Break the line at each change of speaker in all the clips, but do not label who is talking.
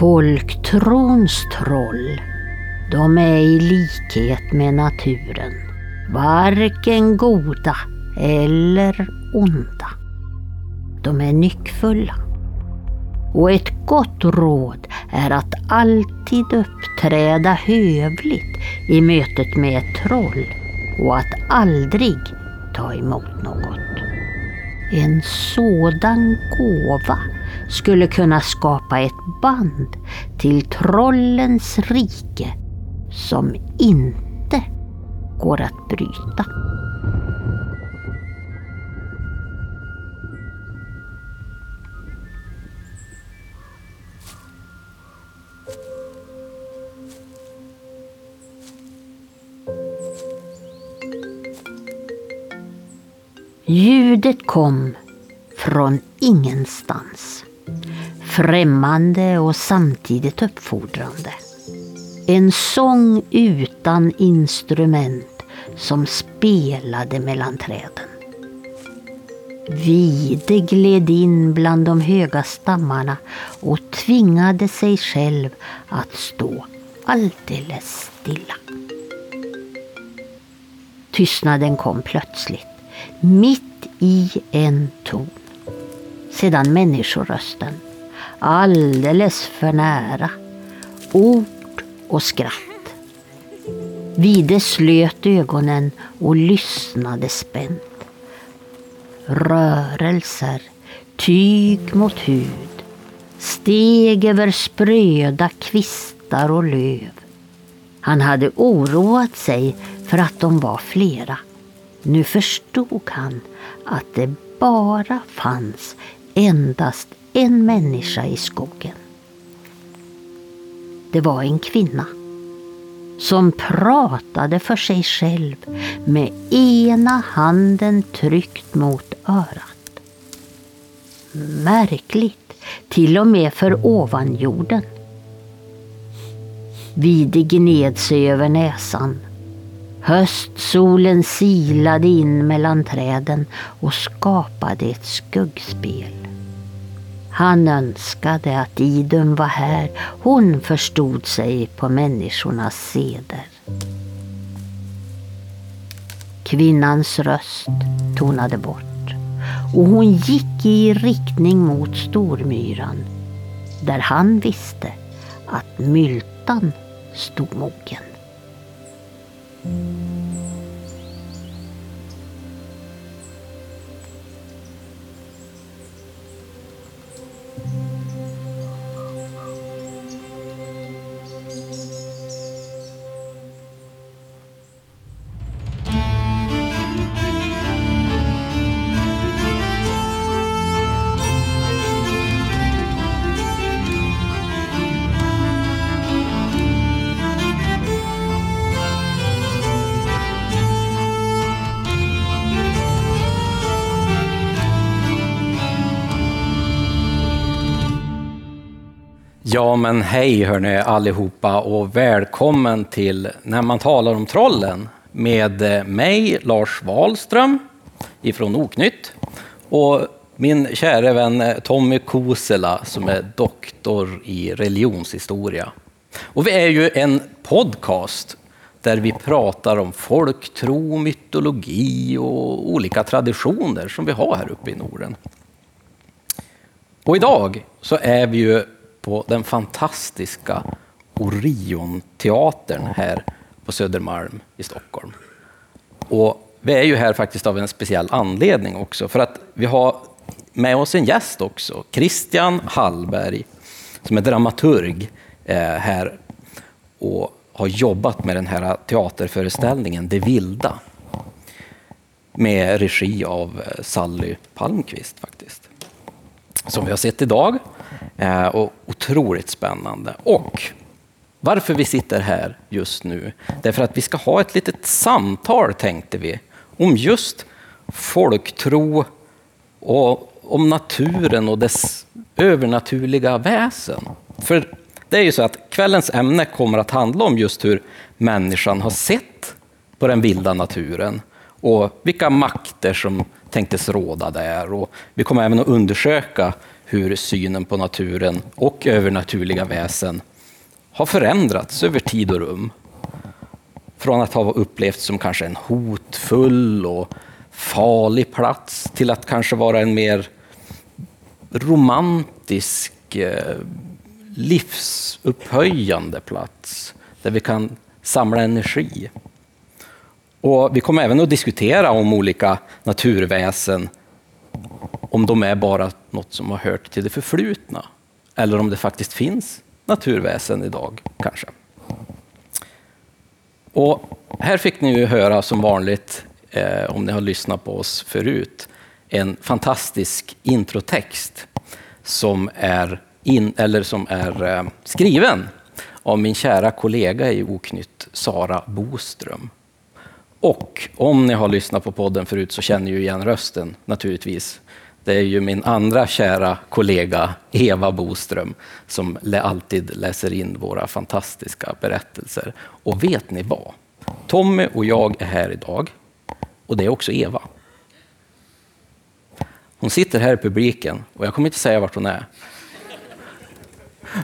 Folktrons troll, de är i likhet med naturen varken goda eller onda. De är nyckfulla. Och ett gott råd är att alltid uppträda hövligt i mötet med ett troll och att aldrig ta emot något. En sådan gåva skulle kunna skapa ett band till trollens rike som inte går att bryta. Ljudet kom från ingenstans. Främmande och samtidigt uppfordrande. En sång utan instrument som spelade mellan träden. Vide gled in bland de höga stammarna och tvingade sig själv att stå alldeles stilla. Tystnaden kom plötsligt mitt i en ton. Sedan människorösten, alldeles för nära. Ord och skratt. Vide slöt ögonen och lyssnade spänt. Rörelser, tyg mot hud, steg över spröda kvistar och löv. Han hade oroat sig för att de var flera. Nu förstod han att det bara fanns endast en människa i skogen. Det var en kvinna som pratade för sig själv med ena handen tryckt mot örat. Märkligt, till och med för ovanjorden. Vide gned sig över näsan Höstsolen silade in mellan träden och skapade ett skuggspel. Han önskade att Idun var här. Hon förstod sig på människornas seder. Kvinnans röst tonade bort och hon gick i riktning mot Stormyran där han visste att myltan stod mogen.
Ja men hej hörni allihopa och välkommen till När man talar om trollen med eh, mig Lars Wahlström ifrån Oknytt och min kära vän eh, Tommy Kosela som är doktor i religionshistoria. Och vi är ju en podcast där vi pratar om folktro, mytologi och olika traditioner som vi har här uppe i Norden. Och idag så är vi ju på den fantastiska Orionteatern här på Södermalm i Stockholm. Och vi är ju här faktiskt av en speciell anledning också, för att vi har med oss en gäst också, Christian Hallberg, som är dramaturg eh, här och har jobbat med den här teaterföreställningen Det vilda med regi av eh, Sally Palmqvist faktiskt. Som vi har sett idag Eh, och otroligt spännande. Och varför vi sitter här just nu, det är för att vi ska ha ett litet samtal, tänkte vi, om just folktro och om naturen och dess övernaturliga väsen. För det är ju så att kvällens ämne kommer att handla om just hur människan har sett på den vilda naturen och vilka makter som tänktes råda där. Och vi kommer även att undersöka hur synen på naturen och övernaturliga väsen har förändrats över tid och rum. Från att ha upplevts som kanske en hotfull och farlig plats till att kanske vara en mer romantisk, eh, livsupphöjande plats där vi kan samla energi. Och vi kommer även att diskutera om olika naturväsen, om de är bara något som har hört till det förflutna, eller om det faktiskt finns naturväsen idag, kanske. Och här fick ni ju höra som vanligt, eh, om ni har lyssnat på oss förut, en fantastisk introtext som är, in, eller som är eh, skriven av min kära kollega i Oknytt, Sara Boström. Och om ni har lyssnat på podden förut så känner ni ju igen rösten naturligtvis. Det är ju min andra kära kollega Eva Boström som alltid läser in våra fantastiska berättelser. Och vet ni vad? Tommy och jag är här idag och det är också Eva. Hon sitter här i publiken och jag kommer inte säga vart hon är.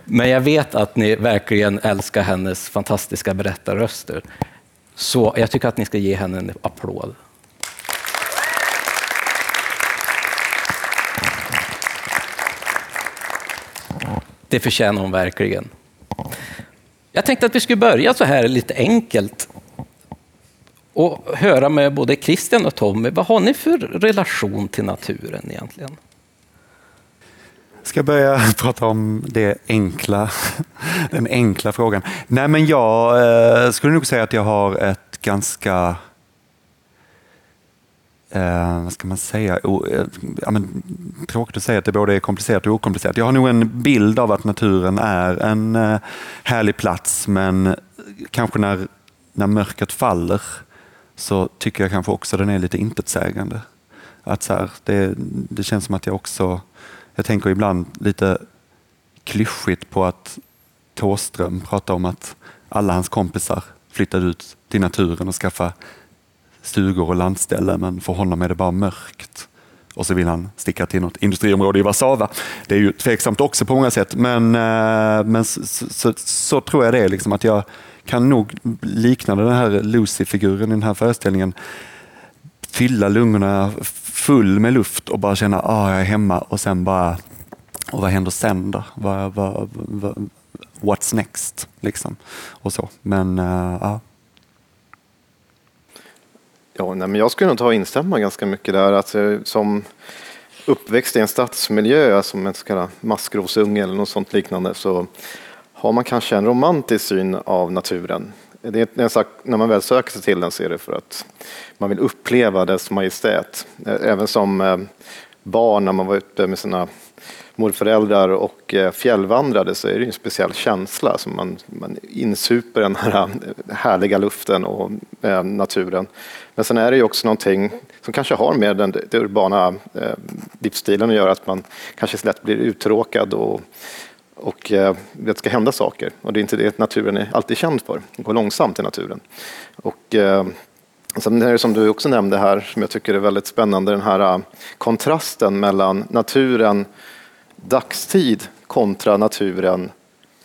Men jag vet att ni verkligen älskar hennes fantastiska berättarröster. Så jag tycker att ni ska ge henne en applåd. Det förtjänar hon verkligen. Jag tänkte att vi skulle börja så här lite enkelt och höra med både Christian och Tommy, vad har ni för relation till naturen egentligen?
Ska börja prata om det enkla, den enkla frågan? Nej, men jag eh, skulle nog säga att jag har ett ganska eh, vad ska man säga, o, eh, ja, men, tråkigt att säga att det både är komplicerat och okomplicerat. Jag har nog en bild av att naturen är en eh, härlig plats, men kanske när, när mörkret faller så tycker jag kanske också den är lite intetsägande. Att så här, det, det känns som att jag också, jag tänker ibland lite klyschigt på att Tåström pratar om att alla hans kompisar flyttade ut till naturen och skaffade stugor och landställe, men för honom är det bara mörkt. Och så vill han sticka till något industriområde i Warszawa. Det är ju tveksamt också på många sätt, men, eh, men så, så, så tror jag det är. Liksom att jag kan nog likna den här Lucy-figuren i den här föreställningen. Fylla lungorna full med luft och bara känna att ah, jag är hemma och sen bara, och vad händer sen då? Vad, vad, vad, what's next? Liksom. Och så. Men uh, ja.
Ja, nej, men jag skulle nog ta och instämma ganska mycket där. Alltså, som uppväxt i en stadsmiljö, alltså som en så kallad maskrosunge eller något sånt liknande, så har man kanske en romantisk syn av naturen. Det är sak, när man väl söker sig till den så är det för att man vill uppleva dess majestät. Även som eh, barn när man var ute med sina morföräldrar och eh, fjällvandrade så är det en speciell känsla. som man, man insuper den här eh, härliga luften och eh, naturen. Men sen är det ju också någonting som kanske har med den, den urbana livsstilen att göra, att man kanske lätt blir uttråkad och och eh, det ska hända saker. Och det är inte det naturen är alltid känd för. Det går långsamt i naturen. Och, eh, sen är det som du också nämnde här, som jag tycker är väldigt spännande, den här kontrasten mellan naturen dagstid kontra naturen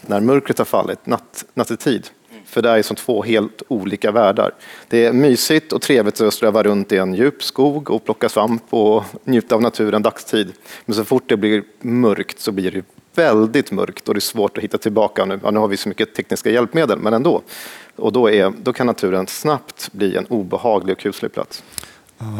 när mörkret har fallit, natt, nattetid. För det är som två helt olika världar. Det är mysigt och trevligt att ströva runt i en djup skog och plocka svamp och njuta av naturen dagstid. Men så fort det blir mörkt så blir det väldigt mörkt och det är svårt att hitta tillbaka. Nu, ja, nu har vi så mycket tekniska hjälpmedel, men ändå. Och då, är, då kan naturen snabbt bli en obehaglig och kuslig plats.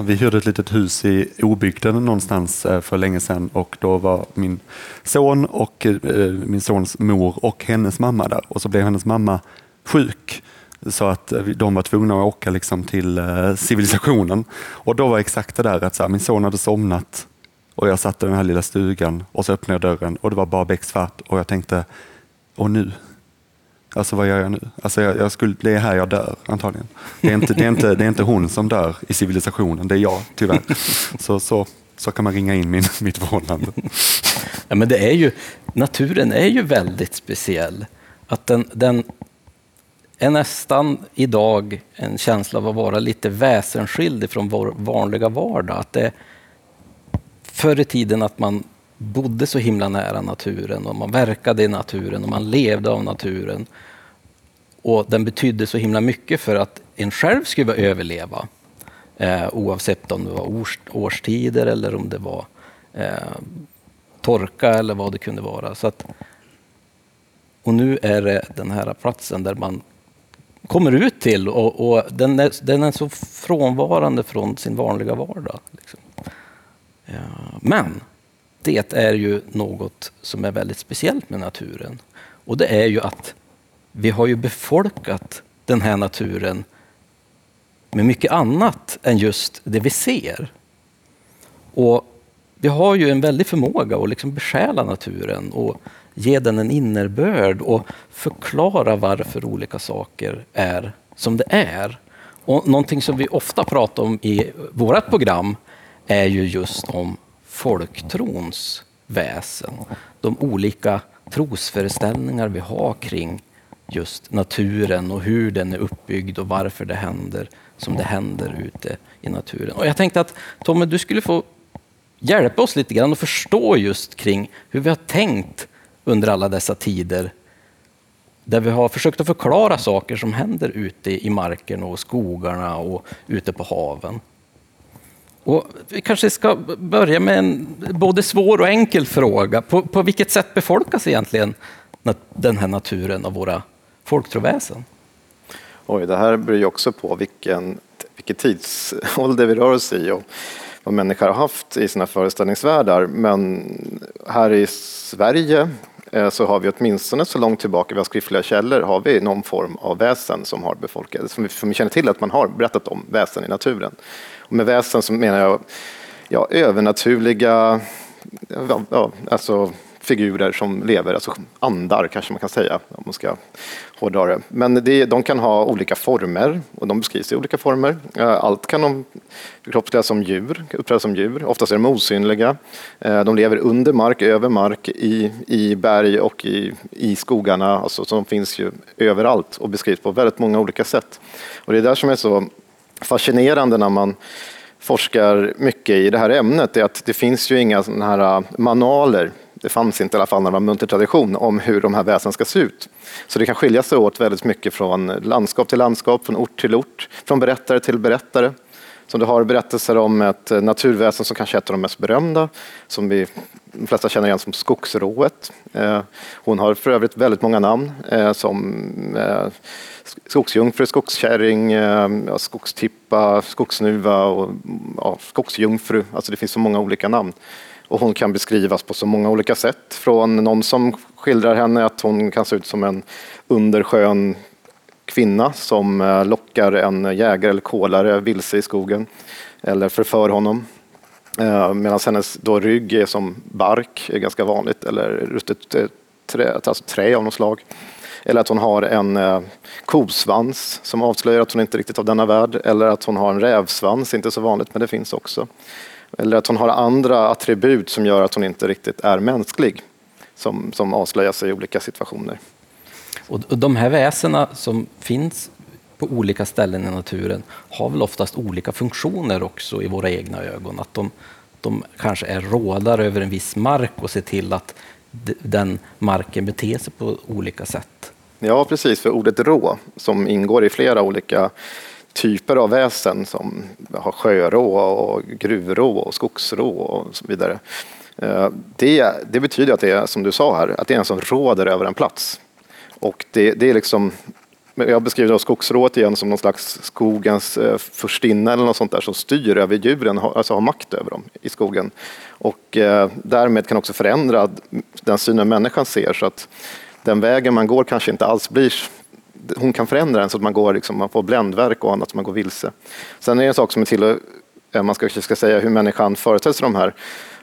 Vi hyrde ett litet hus i obygden någonstans eh, för länge sedan och då var min son och eh, min sons mor och hennes mamma där och så blev hennes mamma sjuk så att eh, de var tvungna att åka liksom till eh, civilisationen. Och då var exakt det där att så här, min son hade somnat och jag satt i den här lilla stugan och så öppnade jag dörren och det var bara becksvart och jag tänkte, och nu? Alltså vad gör jag nu? Alltså jag, jag skulle, det är här jag dör antagligen. Det är, inte, det, är inte, det är inte hon som dör i civilisationen, det är jag tyvärr. Så, så, så kan man ringa in min, mitt förhållande.
Ja, men det är ju, naturen är ju väldigt speciell. Att den, den är nästan idag en känsla av att vara lite väsensskild från vår vanliga vardag. Att det, förr i tiden att man bodde så himla nära naturen och man verkade i naturen och man levde av naturen. Och den betydde så himla mycket för att en själv skulle överleva. Eh, oavsett om det var års, årstider eller om det var eh, torka eller vad det kunde vara. Så att, och nu är det den här platsen där man kommer ut till och, och den, är, den, är, så frånvarande från sin vanliga vardag. Liksom. Ja, men det är ju något som är väldigt speciellt med naturen. Och det är ju att vi har ju befolkat den här naturen med mycket annat än just det vi ser. Och vi har ju en väldig förmåga att liksom besjäla naturen och ge den en innerbörd och förklara varför olika saker är som det är. Och någonting som vi ofta pratar om i vårt program är ju just om folktrons väsen. De olika trosföreställningar vi har kring just naturen och hur den är uppbyggd och varför det händer som det händer ute i naturen. Och jag tänkte att Tommy, du skulle få hjälpa oss lite grann att förstå just kring hur vi har tänkt under alla dessa tider där vi har försökt att förklara saker som händer ute i marken och skogarna och ute på haven. Och vi kanske ska börja med en både svår och enkel fråga. På, på vilket sätt befolkas egentligen den här naturen av våra folktroväsen?
Oj, det här beror ju också på vilken, vilken tidsålder vi rör oss i och vad människor har haft i sina föreställningsvärldar. Men här i Sverige eh, så har vi åtminstone så långt tillbaka vi har skriftliga källor har vi någon form av väsen som har befolkat, som vi, som vi känner till att man har berättat om väsen i naturen. Och med väsen så menar jag ja, övernaturliga, ja, alltså figurer som lever, alltså andar kanske man kan säga om man ska hårdra det. Men det, de kan ha olika former och de beskrivs i olika former. Eh, allt kan de kroppsliga som djur, uppträda som djur. Oftast är de osynliga. Eh, de lever under mark, över mark, i, i berg och i, i skogarna. Alltså, så de finns ju överallt och beskrivs på väldigt många olika sätt. Och det är där som är så fascinerande när man forskar mycket i det här ämnet, är att det finns ju inga sådana här äh, manualer det fanns inte i alla fall när det var munter tradition om hur de här väsen ska se ut. Så det kan skilja sig åt väldigt mycket från landskap till landskap, från ort till ort, från berättare till berättare. Så du har berättelser om ett äh, naturväsen som kanske är ett av de mest berömda, som vi de flesta känner igen som skogsrået. Eh, hon har för övrigt väldigt många namn eh, som eh, skogsjungfru, skogskärring, skogstippa, skogsnuva och ja, skogsjungfru. Alltså det finns så många olika namn. Och hon kan beskrivas på så många olika sätt. Från någon som skildrar henne att hon kan se ut som en underskön kvinna som lockar en jägare eller kolare vilse i skogen eller förför honom. Eh, Medan hennes då rygg är som bark, är ganska vanligt, eller ruttet eh, trä, alltså trä av något slag. Eller att hon har en eh, kosvans som avslöjar att hon inte riktigt är av denna värld. Eller att hon har en rävsvans, inte så vanligt men det finns också. Eller att hon har andra attribut som gör att hon inte riktigt är mänsklig. Som, som avslöjar sig i olika situationer.
Och de här väsena som finns på olika ställen i naturen har väl oftast olika funktioner också i våra egna ögon. Att de, de kanske är rådare över en viss mark och ser till att den marken beter sig på olika sätt.
Ja, precis. För ordet rå, som ingår i flera olika typer av väsen som har sjörå och gruvrå och skogsrå och så vidare. Eh, det, det, betyder att det är, som du sa här, att det är en som råder över en plats. Och det, det är liksom, jag beskriver skogsrået igen som någon slags skogens eh, förstinna eller något sånt där som styr över djuren, alltså har makt över dem i skogen. Och eh, därmed kan också förändra den synen människan ser så att den vägen man går kanske inte alls blir hon kan förändra den så att man, går, liksom, man får bländverk och annat, så man går vilse. Sen är det en sak som är till, eh, man ska, ska säga hur människan föreställer sig de här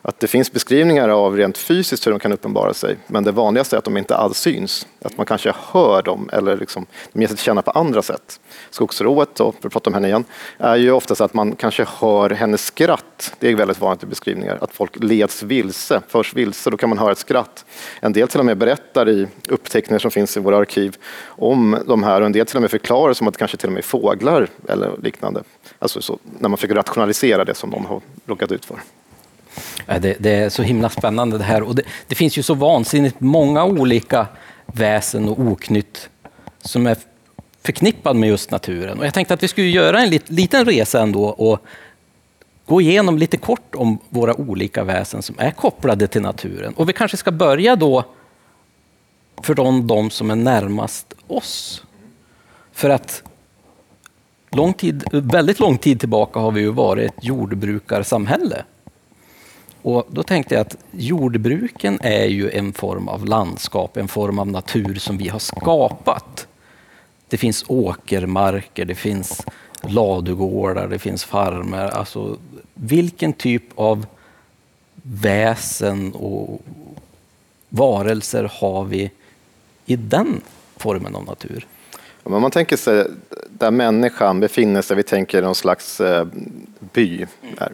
att det finns beskrivningar av rent fysiskt hur de kan uppenbara sig, men det vanligaste är att de inte alls syns. Att man kanske hör dem eller liksom, de ger sig till känna på andra sätt. Skogsrået, då, för att prata om henne igen, är ju oftast att man kanske hör hennes skratt. Det är väldigt vanligt i beskrivningar, att folk leds vilse, förs vilse, då kan man höra ett skratt. En del till och med berättar i uppteckningar som finns i våra arkiv om de här och en del till och med förklarar som att det kanske till och med är fåglar eller liknande. Alltså så, när man försöker rationalisera det som de har råkat ut för.
Äh, det, det, är så himla spännande det här. Och det, det, finns ju så vansinnigt många olika väsen och oknytt som är förknippad med just naturen. Och jag tänkte att vi skulle göra en lit, liten resa ändå och gå igenom lite kort om våra olika väsen som är kopplade till naturen. Och vi kanske ska börja då för de, de som är närmast oss. För att lång tid, väldigt lång tid tillbaka har vi ju varit ett jordbrukarsamhälle. Och då tänkte jag att jordbruken är ju en form av landskap, en form av natur som vi har skapat. Det finns åkermarker, det finns ladugårdar, det finns farmer. Alltså, vilken typ av väsen och varelser har vi i den formen av natur?
Om man tänker sig där människan befinner sig, vi tänker någon slags eh, by. Där.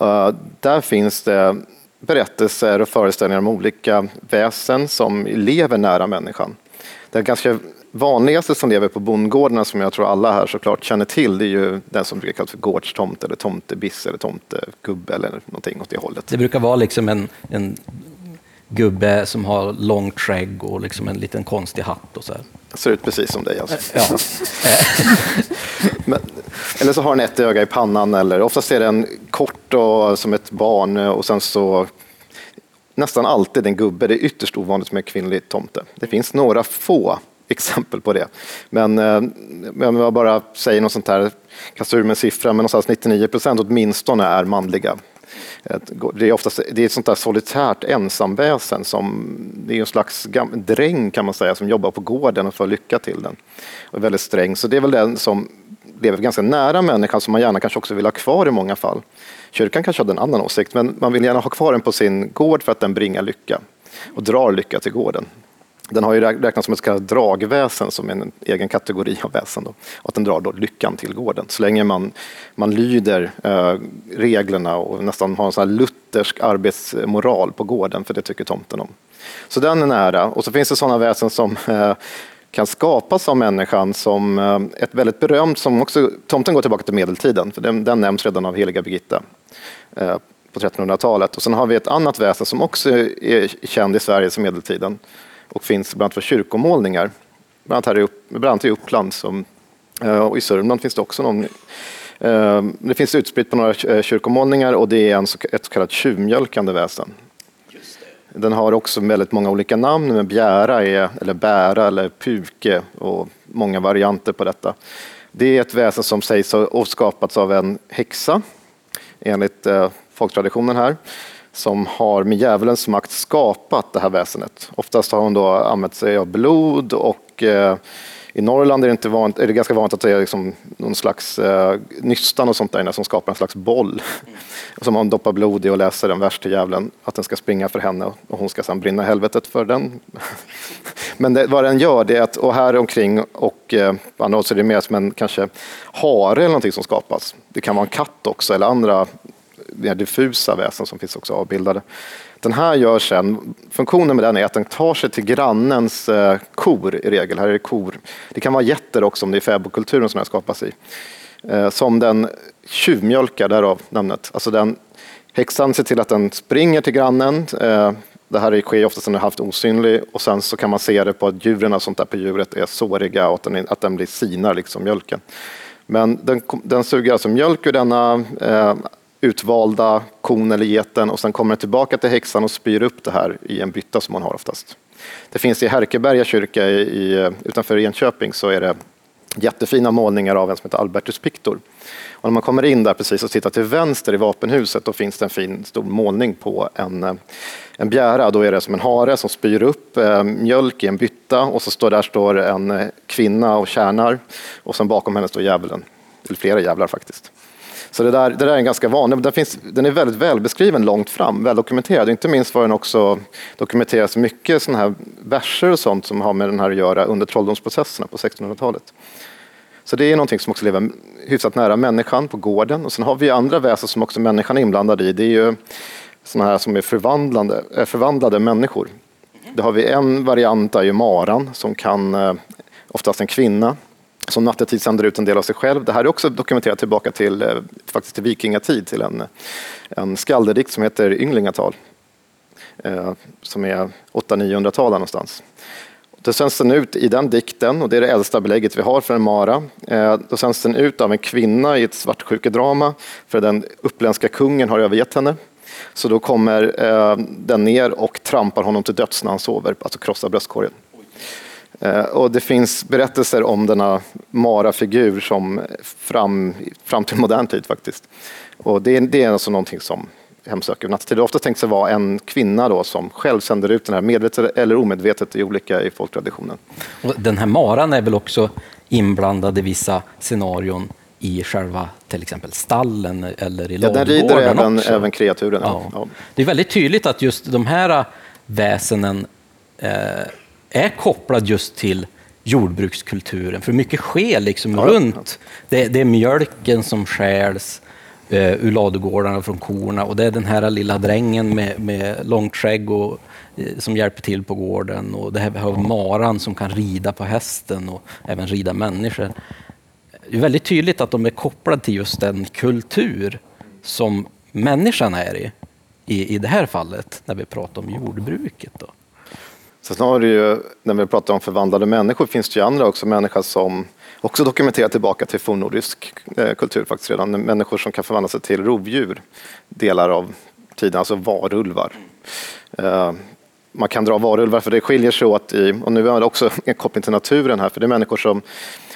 Eh, där finns det berättelser och föreställningar om olika väsen som lever nära människan. Det ganska vanligaste som lever på bondgårdarna som jag tror alla här såklart känner till det är ju den som brukar kallas för gårdstomte eller tomtebiss eller tomtegubbe eller någonting åt det hållet.
Det brukar vara liksom en, en gubbe som har långt skägg och liksom en liten konstig hatt och så här.
Ser ut precis som dig alltså. Ja. Men, eller så har den ett öga i pannan eller oftast är den kort och som ett barn och sen så nästan alltid en gubbe. Det är ytterst ovanligt med kvinnlig tomte. Det finns några få exempel på det. Men eh, om jag bara säger något sånt här, kastar ur med en siffra, men någonstans 99 procent åtminstone är manliga. Det är, oftast, det är ett sånt där solitärt ensamväsen som det är en slags dräng kan man säga som jobbar på gården och får lycka till den. Och är väldigt sträng, så det är väl den som lever ganska nära människan som man gärna kanske också vill ha kvar i många fall. Kyrkan kanske hade en annan åsikt, men man vill gärna ha kvar den på sin gård för att den bringar lycka och drar lycka till gården. Den har ju räknats som ett så kallat dragväsen, som en egen kategori av väsen. Då. Och att den drar då lyckan till gården. Så länge man, man lyder eh, reglerna och nästan har en sån luthersk arbetsmoral på gården, för det tycker tomten om. Så den är nära. Och så finns det sådana väsen som eh, kan skapas av människan som eh, ett väldigt berömt, som också, tomten går tillbaka till medeltiden, för den, den nämns redan av heliga Birgitta eh, på 1300-talet. Och sen har vi ett annat väsen som också är känd i Sverige som medeltiden och finns bland annat för kyrkomålningar. Bland annat, här i, bland annat i Uppland som, eh, och i Sörmland finns det också någon. Eh, det finns utspritt på några eh, kyrkomålningar och det är en, ett så kallat tjuvmjölkande väsen. Den har också väldigt många olika namn, men bjära är, eller bära eller puke och många varianter på detta. Det är ett väsen som sägs ha skapats av en häxa enligt folktraditionen här som har med djävulens makt skapat det här väsendet. Oftast har hon då använt sig av blod och eh, i Norrland är det, inte vanligt, är det ganska vanligt att det är liksom någon slags eh, nystan och sånt där inne som skapar en slags boll. Mm. Som man doppar blod i och läser en vers till djävulen att den ska springa för henne och hon ska sedan brinna helvetet för den. Men det, vad den gör det är att, och här omkring och eh, på andra håll så är det mer som en kanske hare eller någonting som skapas. Det kan vara en katt också eller andra mer diffusa väsen som finns också avbildade. Den här gör sen, funktionen med den är att den tar sig till grannens eh, kor i regel. Här är det kor. Det kan vara getter också om det är fäbodkulturen som den skapas i. Eh, som den tjuvmjölkar, därav namnet. Alltså den, häxan ser till att den springer till grannen. Eh, det här sker oftast när den är halvt osynlig och sen så kan man se det på att djuren och sånt där på djuret är såriga och att den, att den blir sinar liksom mjölken. Men den, den suger alltså mjölk ur denna eh, utvalda kon eller geten och sen kommer den tillbaka till häxan och spyr upp det här i en bytta som man har oftast. Det finns i Härkeberga kyrka i, i, utanför Enköping så är det jättefina målningar av en som heter Albertus Pictor. Och när man kommer in där precis och tittar till vänster i vapenhuset då finns det en fin stor målning på en, en bjära. Då är det som en hare som spyr upp eh, mjölk i en bytta och så står där står en kvinna och tjänar och sen bakom henne står djävulen. Eller flera djävlar faktiskt. Så det där, det där är en ganska vanlig, den, finns, den är väldigt välbeskriven långt fram, väldokumenterad. Inte minst var den också dokumenteras mycket sådana här verser och sånt som har med den här att göra under trolldomsprocesserna på 1600-talet. Så det är någonting som också lever hyfsat nära människan på gården. Och sen har vi andra väsen som också människan är inblandad i. Det är ju sådana här som är förvandlande, eh, förvandlade människor. Det har vi en variant, är ju maran, som kan, eh, oftast en kvinna, som nattetid sänder ut en del av sig själv. Det här är också dokumenterat tillbaka till, eh, faktiskt till vikingatid, till en, en skaldedikt som heter Ynglingatal, eh, som är 800-900-tal någonstans. Då sänds den ut i den dikten, och det är det äldsta belägget vi har för en mara. Eh, då sänds den ut av en kvinna i ett svartsjukedrama, för den uppländska kungen har övergett henne. Så då kommer eh, den ner och trampar honom till döds när han sover, alltså krossar bröstkorgen. Eh, och det finns berättelser om denna Mara-figur som fram, fram till modern tid faktiskt. Och det, det är alltså någonting som hemsöker nattetid. Det ofta tänkt sig vara en kvinna då som själv sänder ut den här medvetet eller omedvetet i olika i folktraditionen.
Och den här maran är väl också inblandad i vissa scenarion i själva till exempel stallen eller i ja,
Den rider även, även kreaturen. Ja.
Ja. Det är väldigt tydligt att just de här väsenen eh, är kopplad just till jordbrukskulturen. För mycket sker liksom ja, runt. Det, det, är mjölken som skäls eh, ur ladugårdarna från korna och det är den här lilla drängen med, med långt skägg och, eh, som hjälper till på gården. Och det här har maran som kan rida på hästen och även rida människor. Det är väldigt tydligt att de är kopplade till just den kultur som människan är i, i, i det här fallet, när vi pratar om jordbruket. Då.
Sen har det ju, när vi pratar om förvandlade människor, finns det ju andra också människor som också dokumenterar tillbaka till fornnordisk eh, kultur faktiskt redan. Människor som kan förvandla sig till rovdjur delar av tiden, alltså varulvar. Eh, man kan dra varulvar för det skiljer sig åt i, och nu är det också en koppling till naturen här, för det är människor som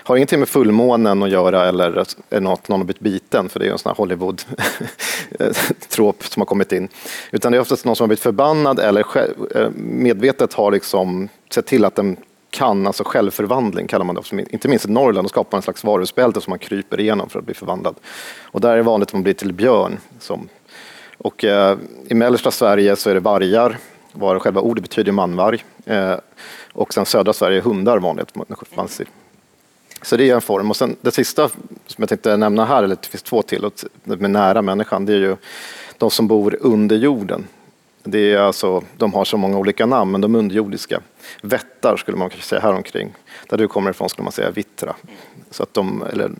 har ingenting med fullmånen att göra eller att någon har blivit biten, för det är en sån här Hollywood-trop som har kommit in. Utan det är oftast någon som har blivit förbannad eller eh, medvetet har liksom sett till att den kan, alltså självförvandling kallar man det, inte minst i Norrland, då skapar man en slags varusbälte som man kryper igenom för att bli förvandlad. Och där är det vanligt att man blir till björn. Som, och eh, i mellersta Sverige så är det vargar, var själva ordet betyder manvarg. Eh, och sen södra Sverige är hundar vanligt, fanns så det är en form. Och sen det sista som jag tänkte nämna här, eller det finns två till, med nära människan, det är ju de som bor under jorden. Det är alltså, de har så många olika namn, men de underjordiska. Vättar skulle man kanske säga häromkring. Där du kommer ifrån skulle man säga vittra. Så att de, eller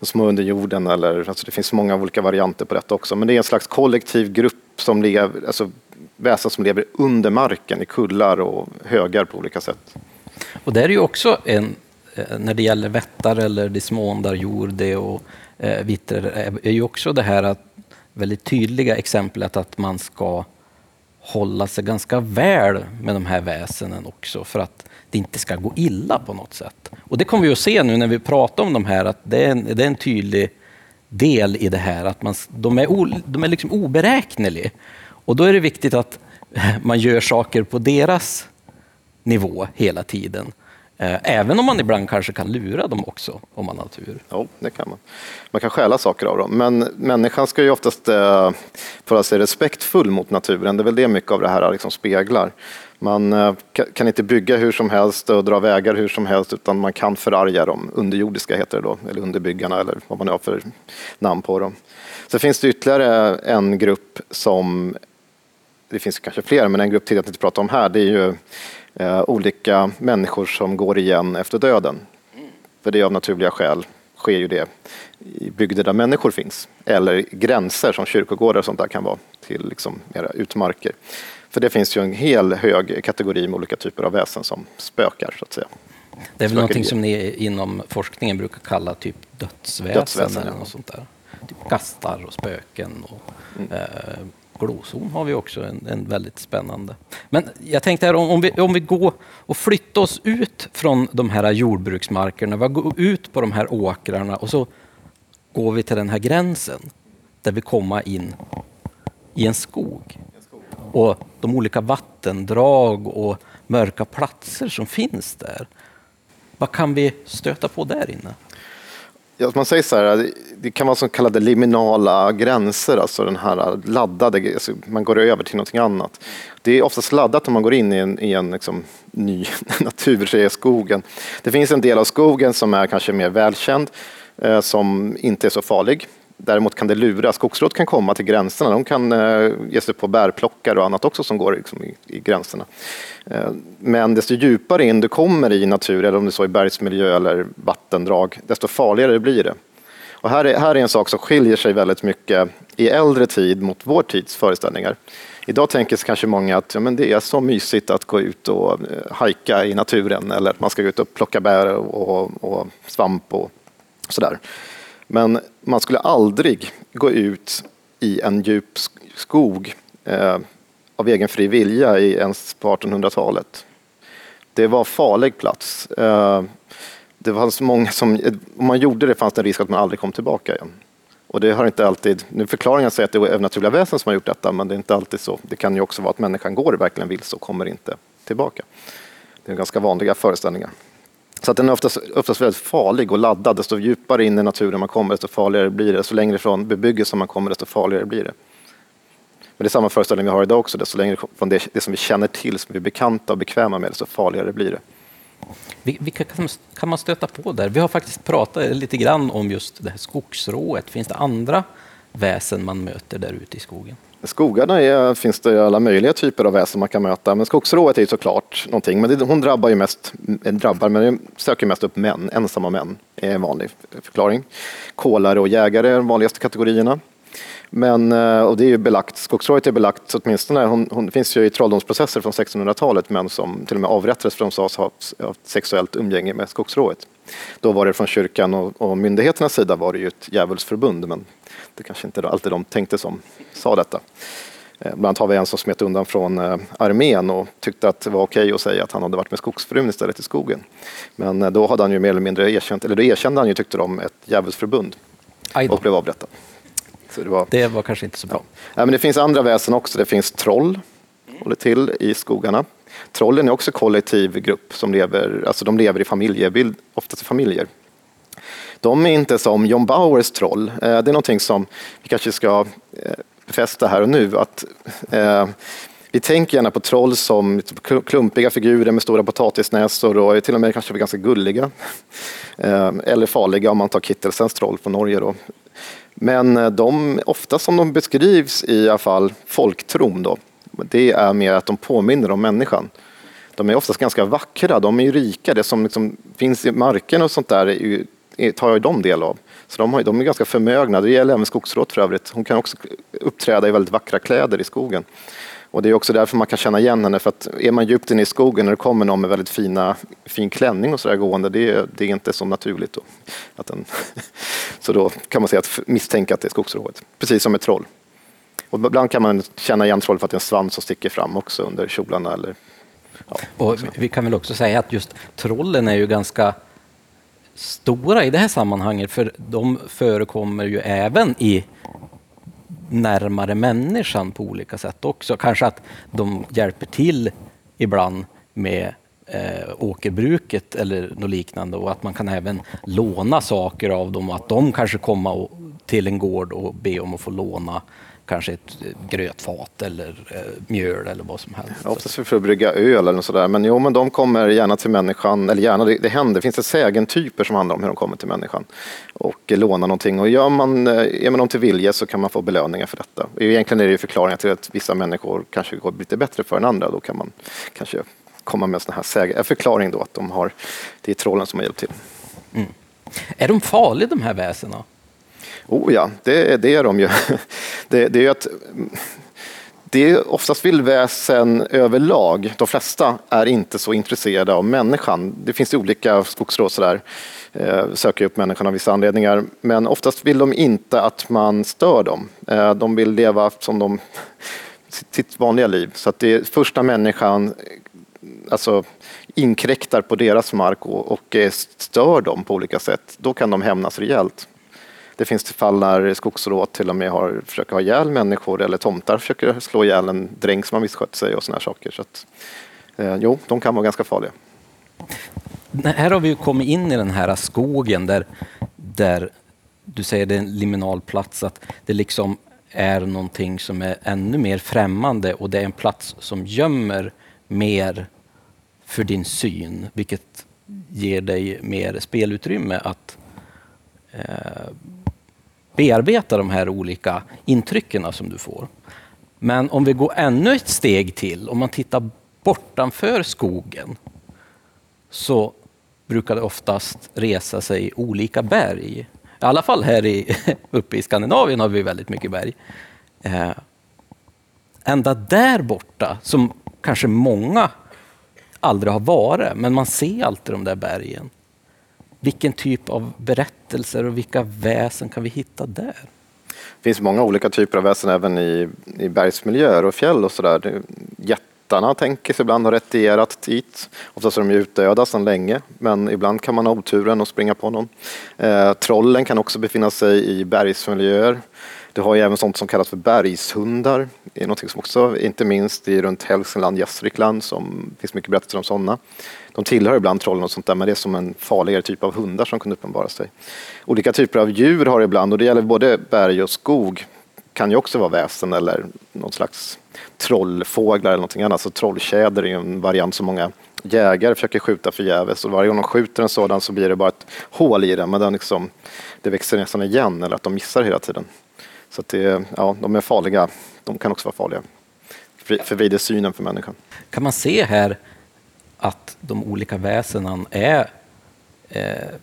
de små under jorden, eller, alltså det finns många olika varianter på detta också. Men det är en slags kollektiv grupp som lever, alltså väsen som lever under marken i kullar och högar på olika sätt.
Och det är ju också en Eh, när det gäller vättar eller dismåndar, jorde och eh, vitter eh, är ju också det här att, väldigt tydliga exemplet att man ska hålla sig ganska väl med de här väsenen också för att det inte ska gå illa på något sätt. Och det kommer vi att se nu när vi pratar om de här, att det är en, det är en tydlig del i det här, att man, de är, o, de är liksom oberäkneliga. Och då är det viktigt att man gör saker på deras nivå hela tiden. Eh, även om man ibland kanske kan lura dem också, om man har tur.
Ja, det kan man. Man kan stjäla saker av dem. Men människan ska ju oftast eh, vara sig respektfull mot naturen. Det är väl det mycket av det här liksom speglar. Man eh, kan inte bygga hur som helst och dra vägar hur som helst, utan man kan förarga dem. Underjordiska heter det då, eller underbyggarna, eller vad man har för namn på dem. Sen finns det ytterligare en grupp som, det finns kanske fler, men en grupp till att inte prata om här, det är ju eh, olika människor som går igen efter döden. För det är av naturliga skäl sker ju det i bygder där människor finns. Eller gränser som kyrkogårdar och sånt där kan vara till liksom mera utmarker. För det finns ju en hel hög kategori med olika typer av väsen som spökar så att säga.
Det är väl någonting som ni inom forskningen brukar kalla typ dödsväsen, dödsväsen eller något sånt där. Typ gastar och spöken och mm. eh, glozon har vi också en, en väldigt spännande. Men jag tänkte här om, om, vi, om vi går och flyttar oss ut från de här jordbruksmarkerna, vi går ut på de här åkrarna och så går vi till den här gränsen där vi kommer in i en skog. Och de olika vattendrag och mörka platser som finns där. Vad kan vi stöta på där inne?
Ja, man säger så här, det kan vara så kallade liminala gränser, alltså den här laddade, alltså man går över till någonting annat. Det är oftast laddat när man går in i en, i en liksom ny natur, så skogen. Det finns en del av skogen som är kanske mer välkänd, eh, som inte är så farlig. Däremot kan det lura. Skogsråd kan komma till gränserna. De kan eh, ge sig på bärplockare och annat också som går liksom i, i gränserna. Eh, men desto djupare in du kommer i natur, eller om det är så i bergsmiljö eller vattendrag, desto farligare blir det. Och här, är, här är en sak som skiljer sig väldigt mycket i äldre tid mot vår tids föreställningar. Idag tänker sig kanske många att ja, men det är så mysigt att gå ut och eh, hajka i naturen eller att man ska gå ut och plocka bär och, och svamp och sådär. Men man skulle aldrig gå ut i en djup skog eh, av egen fri vilja i ens på 1800-talet. Det var farlig plats. Eh, det fanns många som, om man gjorde det fanns det en risk att man aldrig kom tillbaka igen. Och det har inte alltid, nu förklaringen säger att det är övernaturliga väsen som har gjort detta, men det är inte alltid så. Det kan ju också vara att människan går verkligen vilse och kommer inte tillbaka. Det är ganska vanliga föreställningar. Så att den är oftast, oftast väldigt farlig och laddad. Desto djupare in i naturen man kommer, desto farligare blir det. Desto längre från bebyggelsen man kommer, desto farligare blir det. Men det är samma föreställning vi har idag också. Desto längre från det, det som vi känner till, som vi är bekanta och bekväma med, desto farligare blir det.
Vilka kan man stöta på där? Vi har faktiskt pratat lite grann om just det här skogsrået. Finns det andra väsen man möter där ute i skogen?
I skogarna är, finns det alla möjliga typer av väsen man kan möta, men skogsrået är såklart någonting. Men det, hon drabbar ju mest, eh, drabbar, men söker mest upp män, ensamma män, är en vanlig förklaring. Kolare och jägare är de vanligaste kategorierna. Men, eh, och det är ju belagt, skogsrået är belagt åtminstone, hon, hon finns ju i trolldomsprocesser från 1600-talet män som till och med avrättades för att de sades ha haft sexuellt umgänge med skogsrået. Då var det från kyrkan och, och myndigheternas sida var det ju ett djävulsförbund, men det kanske inte alltid de tänkte som sa detta. Eh, bland annat har vi en som smet undan från eh, armén och tyckte att det var okej att säga att han hade varit med skogsfrun istället i skogen. Men då hade han ju mer eller mindre erkänt, eller då erkände han ju, tyckte de, ett djävulsförbund och blev avrättad.
Så det, var, det var kanske inte så bra.
Ja. men det finns andra väsen också. Det finns troll, håller till i skogarna. Trollen är också kollektiv grupp som lever, alltså de lever i familjebild, oftast i familjer. De är inte som John Bauers troll. Eh, det är någonting som vi kanske ska eh, befästa här och nu. Att, eh, vi tänker gärna på troll som klumpiga figurer med stora potatisnäsor och till och med kanske ganska gulliga. Eh, eller farliga om man tar Kittelsens troll från Norge. Då. Men eh, de, ofta som de beskrivs i alla fall folktron då, det är mer att de påminner om människan. De är oftast ganska vackra, de är ju rika, det som liksom finns i marken och sånt där är ju, tar ju de del av. Så de, har, de är ganska förmögna, det gäller även skogsråt för övrigt. Hon kan också uppträda i väldigt vackra kläder i skogen. Och det är också därför man kan känna igen henne, för att är man djupt inne i skogen och det kommer någon med väldigt fina, fin klänning och sådär gående, det är, det är inte så naturligt. Då. Att den, så då kan man säga att misstänka att det är skogsrået, precis som ett troll. Och ibland kan man känna igen troll för att det är en svans som sticker fram också under kjolarna. Eller,
ja, och vi kan väl också säga att just trollen är ju ganska stora i det här sammanhanget, för de förekommer ju även i närmare människan på olika sätt också. Kanske att de hjälper till ibland med eh, åkerbruket eller något liknande och att man kan även låna saker av dem och att de kanske kommer till en gård och be om att få låna kanske ett grötfat eller eh, mjöl eller vad som helst.
oftast för att brygga öl eller sådär. Men jo, men de kommer gärna till människan, eller gärna, det, det händer. Det finns det sägentyper som handlar om hur de kommer till människan och lånar någonting. Och gör man, eh, ger man dem till vilje så kan man få belöningar för detta. Egentligen är det ju förklaringar till att vissa människor kanske går lite bättre för än andra. Då kan man kanske komma med en sån här säg, förklaring då att de har, det är trollen som har hjälpt till. Mm.
Är de farliga de här väsena?
Oh ja, det, det är de ju. Det, det är att det är oftast vildväsen överlag. De flesta är inte så intresserade av människan. Det finns olika skogsråd sådär, eh, söker upp människan av vissa anledningar. Men oftast vill de inte att man stör dem. Eh, de vill leva som de, sitt vanliga liv. Så att det är första människan alltså, inkräktar på deras mark och, och eh, stör dem på olika sätt. Då kan de hämnas rejält. Det finns fall när skogsråd till och med har, försöker ha ihjäl människor eller tomtar försöker slå ihjäl en dräng som har misskött sig och sådana saker. Så att, eh, jo, de kan vara ganska farliga.
Här har vi kommit in i den här skogen där, där du säger det är en liminal plats, att det liksom är någonting som är ännu mer främmande och det är en plats som gömmer mer för din syn, vilket ger dig mer spelutrymme att eh, bearbeta de här olika intrycken som du får. Men om vi går ännu ett steg till, om man tittar bortanför skogen, så brukar det oftast resa sig olika berg. I alla fall här i, uppe i Skandinavien har vi väldigt mycket berg. Eh, ända där borta, som kanske många aldrig har varit, men man ser alltid de där bergen. Vilken typ av berättelser och vilka väsen kan vi hitta där?
Det finns många olika typer av väsen även i, i bergsmiljöer och fjäll och sådär. Jättarna tänker sig ibland ha retierat dit. Oftast är de utdöda sedan länge, men ibland kan man ha oturen och springa på någon. Eh, trollen kan också befinna sig i bergsmiljöer. Du har ju även sånt som kallas för bergshundar. Det är något som också, inte minst i runt Hälsingland, Gästrikland, som finns mycket berättelser om sådana. De tillhör ibland trollen och sånt där, men det är som en farligare typ av hundar som kan uppenbara sig. Olika typer av djur har ibland, och det gäller både berg och skog, kan ju också vara väsen eller någon slags trollfåglar eller någonting annat. Så trolltjäder är en variant som många jägare försöker skjuta förgäves och varje gång de skjuter en sådan så blir det bara ett hål i den men den liksom, det växer nästan igen eller att de missar hela tiden. Så att det, ja, de är farliga. De kan också vara farliga. Förvrider synen för människan.
Kan man se här att de olika väsenen är eh,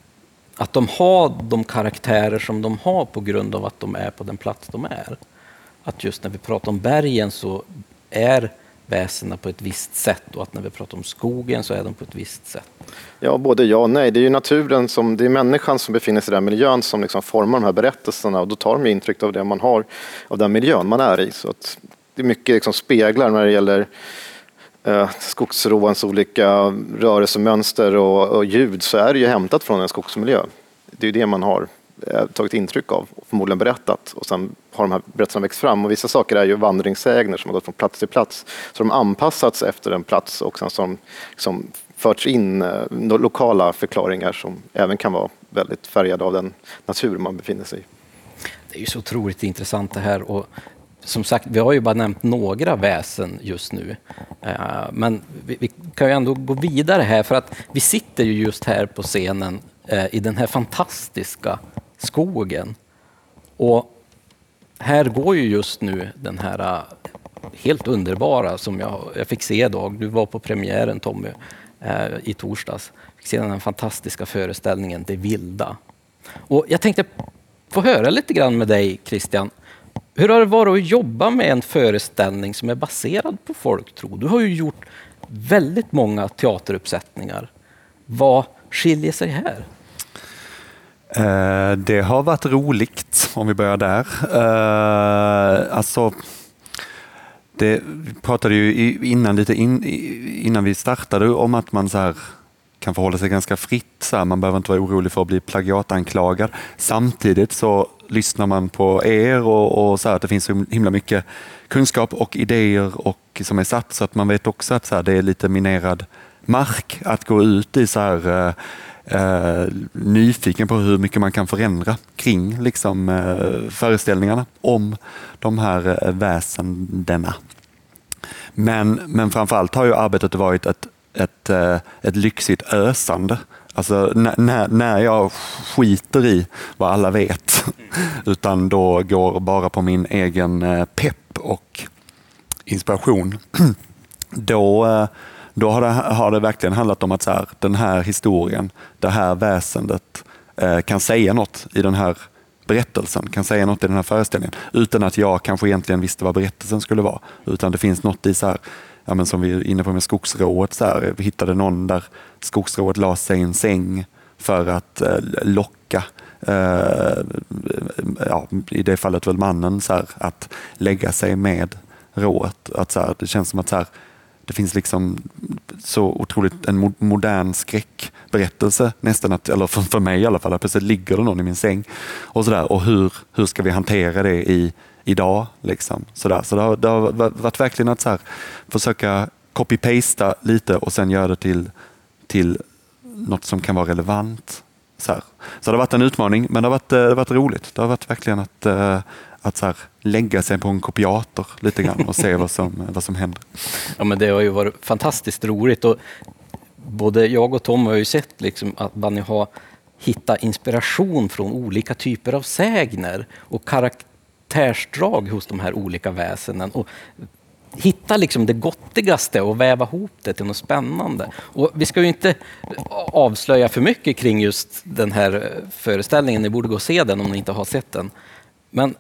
att de har de karaktärer som de har på grund av att de är på den plats de är. Att just när vi pratar om bergen så är väsena på ett visst sätt och att när vi pratar om skogen så är de på ett visst sätt.
Ja, både ja och nej. Det är ju naturen, som, det är människan som befinner sig i den miljön som liksom formar de här berättelserna och då tar de intryck av det man har, av den miljön man är i. Så att det är mycket liksom speglar när det gäller eh, skogsråens olika rörelsemönster och, och ljud så är det ju hämtat från en skogsmiljö. Det är ju det man har eh, tagit intryck av och förmodligen berättat och sen har de här berättelserna växt fram och vissa saker är ju vandringssägner som har gått från plats till plats. Så de har anpassats efter en plats och sen som, har liksom förts in eh, lokala förklaringar som även kan vara väldigt färgade av den natur man befinner sig i.
Det är ju så otroligt intressant det här och som sagt, vi har ju bara nämnt några väsen just nu. Eh, men vi kan ju ändå gå vidare här för att vi sitter ju just här på scenen eh, i den här fantastiska skogen. Och här går ju just nu den här eh, helt underbara som jag, jag fick se idag. Du var på premiären Tommy i torsdags. Jag Fick se den här fantastiska föreställningen Det vilda. Och jag tänkte få höra lite grann med dig Christian. Hur har det varit att jobba med en föreställning som är baserad på folktro? Du har ju gjort väldigt många teateruppsättningar. Vad skiljer sig här?
Eh, det har varit roligt, om vi börjar där. Eh, alltså, det, vi pratade ju innan, lite in, innan vi startade om att man så här, kan förhålla sig ganska fritt. Så här, man behöver inte vara orolig för att bli plagiatanklagad. Samtidigt så lyssnar man på er och, och så här, att det finns så himla mycket kunskap och idéer och, som är satt så att man vet också att så här, det är lite minerad mark att gå ut i så här, eh, eh nyfiken på hur mycket man kan förändra kring liksom, eh, föreställningarna om de här eh, väsendena. Men, men framförallt har ju arbetet varit ett, ett, eh, ett lyxigt ösande. Alltså när, när jag skiter i vad alla vet, utan då går bara på min egen eh, pepp och inspiration, då, eh, då har det, har det verkligen handlat om att så här, den här historien, det här väsendet eh, kan säga något i den här berättelsen, kan säga något i den här föreställningen utan att jag kanske egentligen visste vad berättelsen skulle vara. Utan det finns något i, så här, ja, men som vi är inne på med skogsrået, så här, vi hittade någon där skogsrået la sig i en säng för att eh, locka eh, ja, i det fallet väl mannen, så här, att lägga sig med rået. Att, så här, det känns som att så här, det finns liksom så otroligt en modern skräckberättelse nästan, att, eller för, för mig i alla fall, att plötsligt ligger det någon i min säng. Och, så där, och hur, hur ska vi hantera det i, idag? Liksom. Så, där. så det, har, det har varit verkligen att så här, försöka copy-pasta lite och sen göra det till, till något som kan vara relevant. Så, här. så det har varit en utmaning, men det har varit, eh, det har varit roligt. Det har varit verkligen att, eh, att så här, lägga sig på en kopiator lite grann och se vad som, vad som händer.
Ja, men det har ju varit fantastiskt roligt. Och både jag och Tom har ju sett liksom att man har hitta inspiration från olika typer av sägner och karaktärer karaktärsdrag hos de här olika väsenen. Och hitta liksom det gottigaste och väva ihop det till något spännande. Och vi ska ju inte avslöja för mycket kring just den här eh, föreställningen. Ni borde gå och se den om ni inte har sett den. Men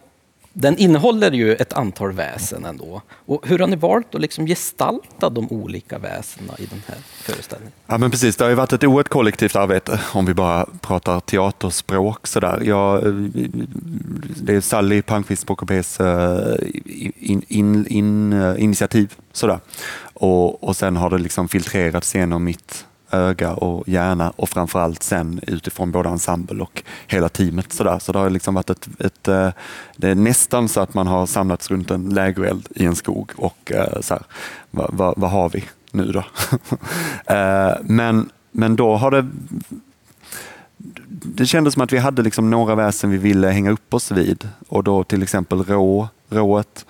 den innehåller ju ett antal väsen ändå. Och hur har ni valt att liksom gestalta de olika väsena i den här föreställningen?
Ja, men precis. Det har ju varit ett oerhört kollektivt arbete om vi bara pratar teaterspråk. Sådär. Jag, eh, det är Sally Palmqvist på KPs eh, in, in, in, eh, initiativ. Sådär. Och, och sen har det liksom filtrerats genom mitt öga och hjärna och framförallt sen utifrån både ensemble och hela teamet. Så, så det har liksom varit ett, ett, eh, det är nästan så att man har samlats runt en lägereld i en skog och eh, så här, vad, vad, vad har vi nu då? Eh, men, men då har det det kändes som att vi hade liksom några väsen vi ville hänga upp oss vid och då till exempel rå, rået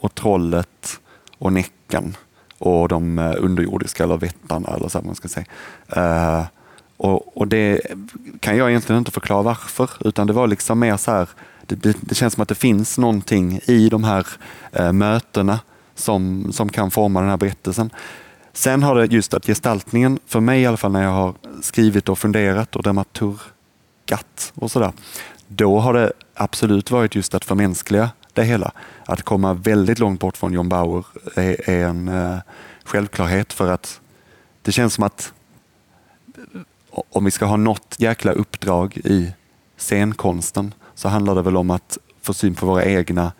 och trollet och näcken och de eh, underjordiska eller vättarna eller så man ska säga. Uh, och, och, det kan jag egentligen inte förklara varför, utan det var liksom mer så här, det, det, det känns som att det finns någonting i de här uh, mötena som, som kan forma den här berättelsen. Sen har det just att gestaltningen, för mig i alla fall när jag har skrivit och funderat och dramaturgat och sådär, då har det absolut varit just att förmänskliga det hela. Att komma väldigt långt bort från John Bauer är, är en eh, självklarhet för att det känns som att eh, om vi ska ha något jäkla uppdrag i scenkonsten så handlar det väl om att få syn på våra egna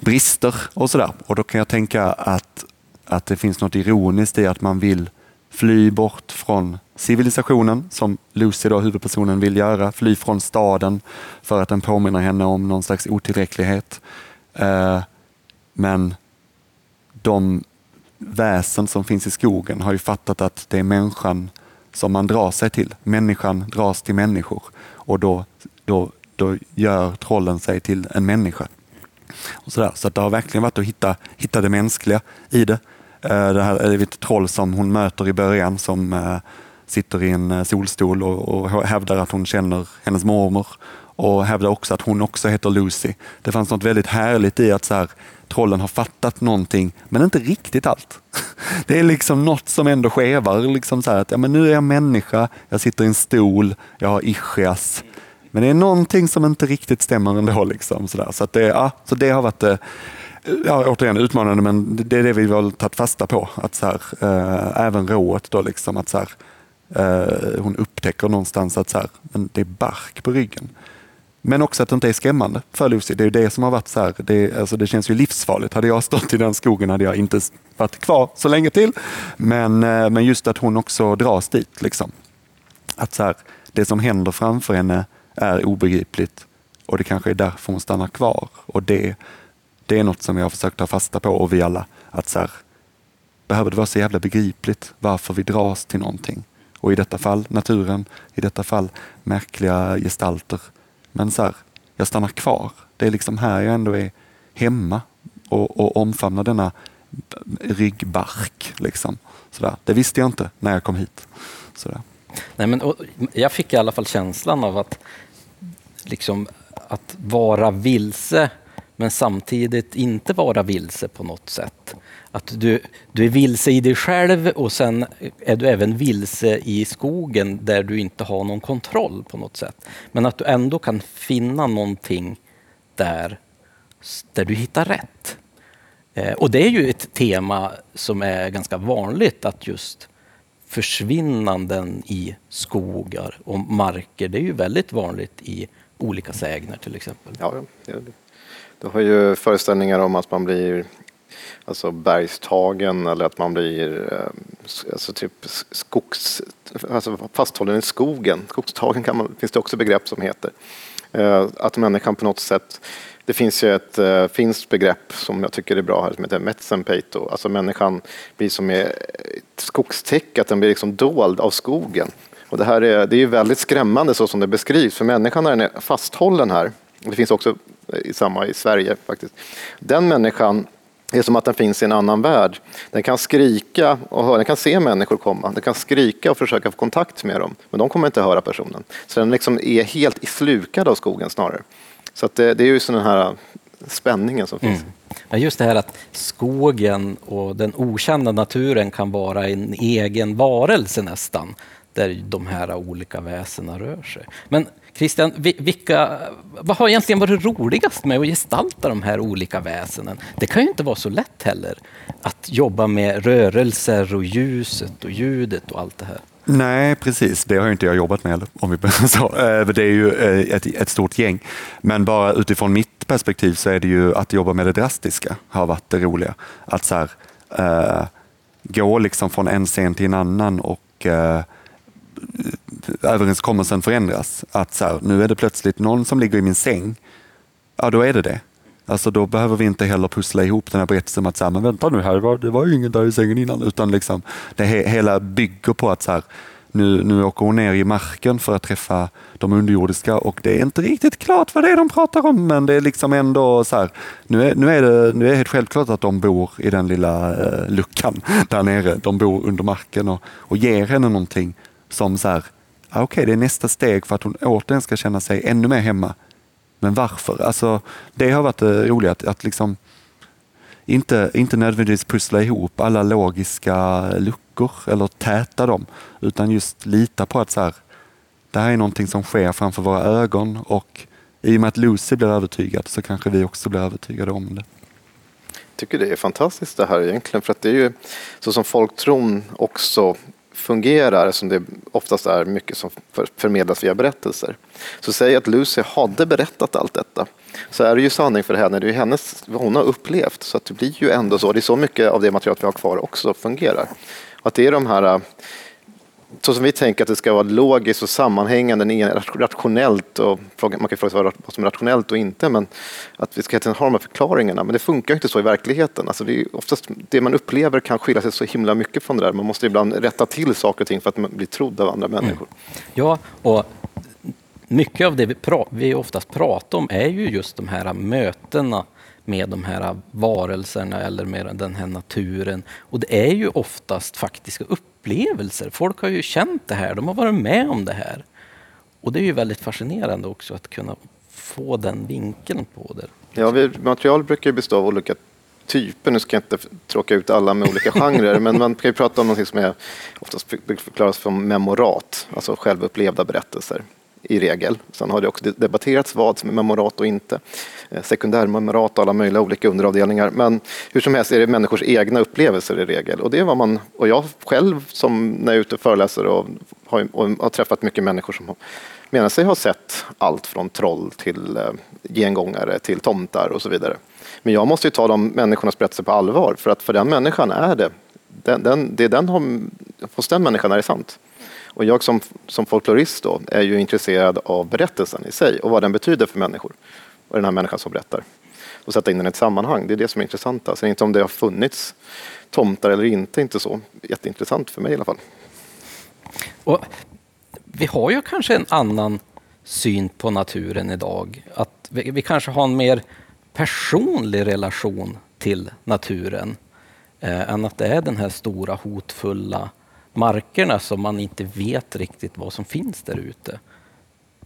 brister och sådär. Och då kan jag tänka att, att det finns något ironiskt i att man vill fly bort från civilisationen, som Lucy, då, huvudpersonen, vill göra. Fly från staden för att den påminner henne om någon slags otillräcklighet. Eh, men de väsen som finns i skogen har ju fattat att det är människan som man drar sig till. Människan dras till människor och då, då, då gör trollen sig till en människa. Och så där. så det har verkligen varit att hitta, hitta det mänskliga i det. Eh, det här är ett troll som hon möter i början som eh, sitter i en eh, solstol och, och hävdar att hon känner hennes mormor och hävdar också att hon också heter Lucy. Det fanns något väldigt härligt i att så här, trollen har fattat någonting, men inte riktigt allt. Det är liksom något som ändå skevar. Liksom så att, ja, men nu är jag människa, jag sitter i en stol, jag har ischias. Men det är någonting som inte riktigt stämmer ändå. Liksom, så, där. Så, att det, ja, så det har varit eh, ja, återigen utmanande, men det är det vi har tagit fasta på. Att så här, eh, även rået, då, liksom, att så här, Eh, hon upptäcker någonstans att så här, men det är bark på ryggen. Men också att det inte är skrämmande för Lucy. Det är det som har varit så här, det, alltså det känns ju livsfarligt. Hade jag stått i den skogen hade jag inte varit kvar så länge till. Men, eh, men just att hon också dras dit. Liksom. Att så här, det som händer framför henne är obegripligt och det kanske är därför hon stannar kvar. Och det det är något som jag har försökt ta fasta på och vi alla. Att så här, behöver det vara så jävla begripligt varför vi dras till någonting? Och i detta fall naturen, i detta fall märkliga gestalter. Men så här, jag stannar kvar. Det är liksom här jag ändå är hemma och, och omfamnar denna ryggbark. Liksom. Sådär. Det visste jag inte när jag kom hit. Sådär.
Nej, men, jag fick i alla fall känslan av att, liksom, att vara vilse men samtidigt inte vara vilse på något sätt. Att du, du är vilse i dig själv och sen är du även vilse i skogen där du inte har någon kontroll på något sätt. Men att du ändå kan finna någonting där, där du hittar rätt. Eh, och det är ju ett tema som är ganska vanligt att just försvinnanden i skogar och marker, det är ju väldigt vanligt i olika sägner till exempel.
Ja, ja. Du har ju föreställningar om att man blir alltså bergstagen eller att man blir eh, alltså typ skogs, alltså fasthållen i skogen. Skogstagen kan man, finns det också begrepp som heter. Eh, att människan på något sätt det finns ju ett eh, finskt begrepp som jag tycker är bra här som heter metsenpeito. Alltså människan blir som ett skogstäcke, att den blir liksom dold av skogen. Och det här är, det är väldigt skrämmande så som det beskrivs, för människan när den är fasthållen här, det finns också i samma i Sverige faktiskt. Den människan det är som att den finns i en annan värld. Den kan skrika och höra, den kan se människor komma. Den kan skrika och försöka få kontakt med dem, men de kommer inte höra personen. Så den liksom är helt slukad av skogen snarare. Så det, det, är ju den här äh, spänningen som finns. Mm.
Ja, just det här att skogen och den okända naturen kan vara en egen varelse nästan, där de här olika väsena rör sig. Men Christian, vilka, vad har egentligen varit roligast med att gestalta de här olika väsenen? Det kan ju inte vara så lätt heller att jobba med rörelser och ljuset och ljudet och allt det här.
Nej, precis. Det har inte jag jobbat med om vi så. Eh, det är ju eh, ett, ett, stort gäng. Men bara utifrån mitt perspektiv så är det ju att jobba med det drastiska har varit det roliga. Att så här, äh, gå liksom från en scen till en annan och äh, överenskommelsen förändras. Att så här, nu är det plötsligt någon som ligger i min säng. Ja, då är det det. Alltså då behöver vi inte heller pussla ihop den här berättelsen om att så här, men vänta nu här, det var ju ingen där i sängen innan. Utan liksom, det he hela bygger på att så här, nu, nu åker hon ner i marken för att träffa de underjordiska och det är inte riktigt klart vad det är de pratar om men det är liksom ändå så här, nu är, nu är, det, nu är det helt självklart att de bor i den lilla eh, luckan där nere. De bor under marken och, och ger henne någonting som så här, Ah, okej okay, det är nästa steg för att hon återigen ska känna sig ännu mer hemma. Men varför? Alltså, det har varit eh, det roliga, att, att liksom inte, inte nödvändigtvis pussla ihop alla logiska luckor eller täta dem, utan just lita på att så här, det här är någonting som sker framför våra ögon och i och med att Lucy blir övertygad så kanske vi också blir övertygade om det.
Jag tycker det är fantastiskt det här egentligen för att det är ju så som folktron också fungerar, som det oftast är mycket som förmedlas via berättelser. Så säg att Lucy hade berättat allt detta, så är det ju sanning för henne, det är ju hennes, vad hon har upplevt. Så att det blir ju ändå så, det är så mycket av det materialet vi har kvar också fungerar. Att det är de här så som vi tänker att det ska vara logiskt och sammanhängande, rationellt och man kan fråga sig vad som är rationellt och inte, men att vi ska ha de här förklaringarna. Men det funkar inte så i verkligheten. Alltså det, är oftast, det man upplever kan skilja sig så himla mycket från det där. Man måste ibland rätta till saker och ting för att blir trodd av andra människor. Mm.
Ja, och mycket av det vi, pra vi oftast pratar om är ju just de här mötena med de här varelserna eller med den här naturen. Och det är ju oftast faktiska upplevelser. Folk har ju känt det här, de har varit med om det här. Och det är ju väldigt fascinerande också att kunna få den vinkeln på det.
Ja, vi, material brukar bestå av olika typer. Nu ska jag inte tråka ut alla med olika genrer, men man kan ju prata om något som är oftast förklaras som memorat, alltså självupplevda berättelser i regel. Sen har det också debatterats vad som är memorat och inte. Eh, sekundärmemorat och alla möjliga olika underavdelningar. Men hur som helst är det människors egna upplevelser i regel. Och det är vad man, och jag själv som när jag är ute och föreläser och har, och har träffat mycket människor som menar sig ha sett allt från troll till eh, gengångare till tomtar och så vidare. Men jag måste ju ta de människornas berättelser på allvar för att för den människan är det, den, den, det den har, hos den människan är det sant. Och jag som, som folklorist då är ju intresserad av berättelsen i sig och vad den betyder för människor och den här människan som berättar. Och sätta in den i ett sammanhang, det är det som är intressant. Alltså inte om det har funnits tomtar eller inte, inte så jätteintressant för mig i alla fall.
Och vi har ju kanske en annan syn på naturen idag. Att vi, vi kanske har en mer personlig relation till naturen eh, än att det är den här stora hotfulla markerna som man inte vet riktigt vad som finns där ute.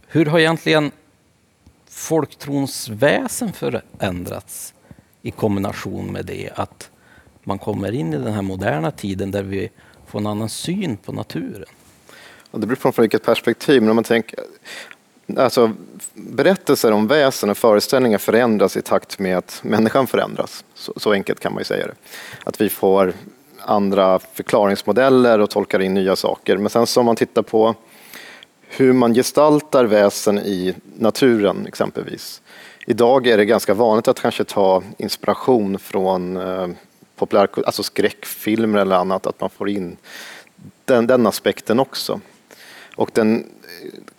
Hur har egentligen folktrons väsen förändrats i kombination med det att man kommer in i den här moderna tiden där vi får en annan syn på naturen?
det beror på från vilket perspektiv, men om man tänker Alltså, berättelser om väsen och föreställningar förändras i takt med att människan förändras. Så, så enkelt kan man ju säga det. Att vi får andra förklaringsmodeller och tolkar in nya saker. Men sen så om man tittar på hur man gestaltar väsen i naturen exempelvis. Idag är det ganska vanligt att kanske ta inspiration från eh, populär, alltså skräckfilmer eller annat, att man får in den, den aspekten också. Och den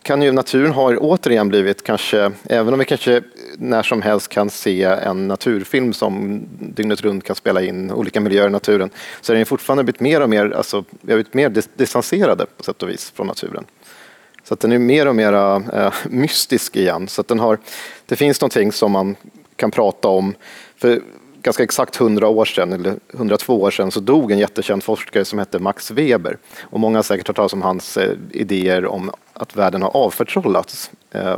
kan ju, naturen har återigen blivit kanske, även om vi kanske när som helst kan se en naturfilm som dygnet runt kan spela in olika miljöer i naturen, så är den fortfarande blivit mer och mer, alltså, vi har blivit mer distanserade på sätt och vis från naturen. Så att den är mer och mer äh, eh, mystisk igen. Så att den har, det finns någonting som man kan prata om. För ganska exakt 100 år sedan, eller 102 år sedan, så dog en jättekänd forskare som hette Max Weber. Och många har säkert hört talas om hans eh, idéer om att världen har avförtrollats. Eh,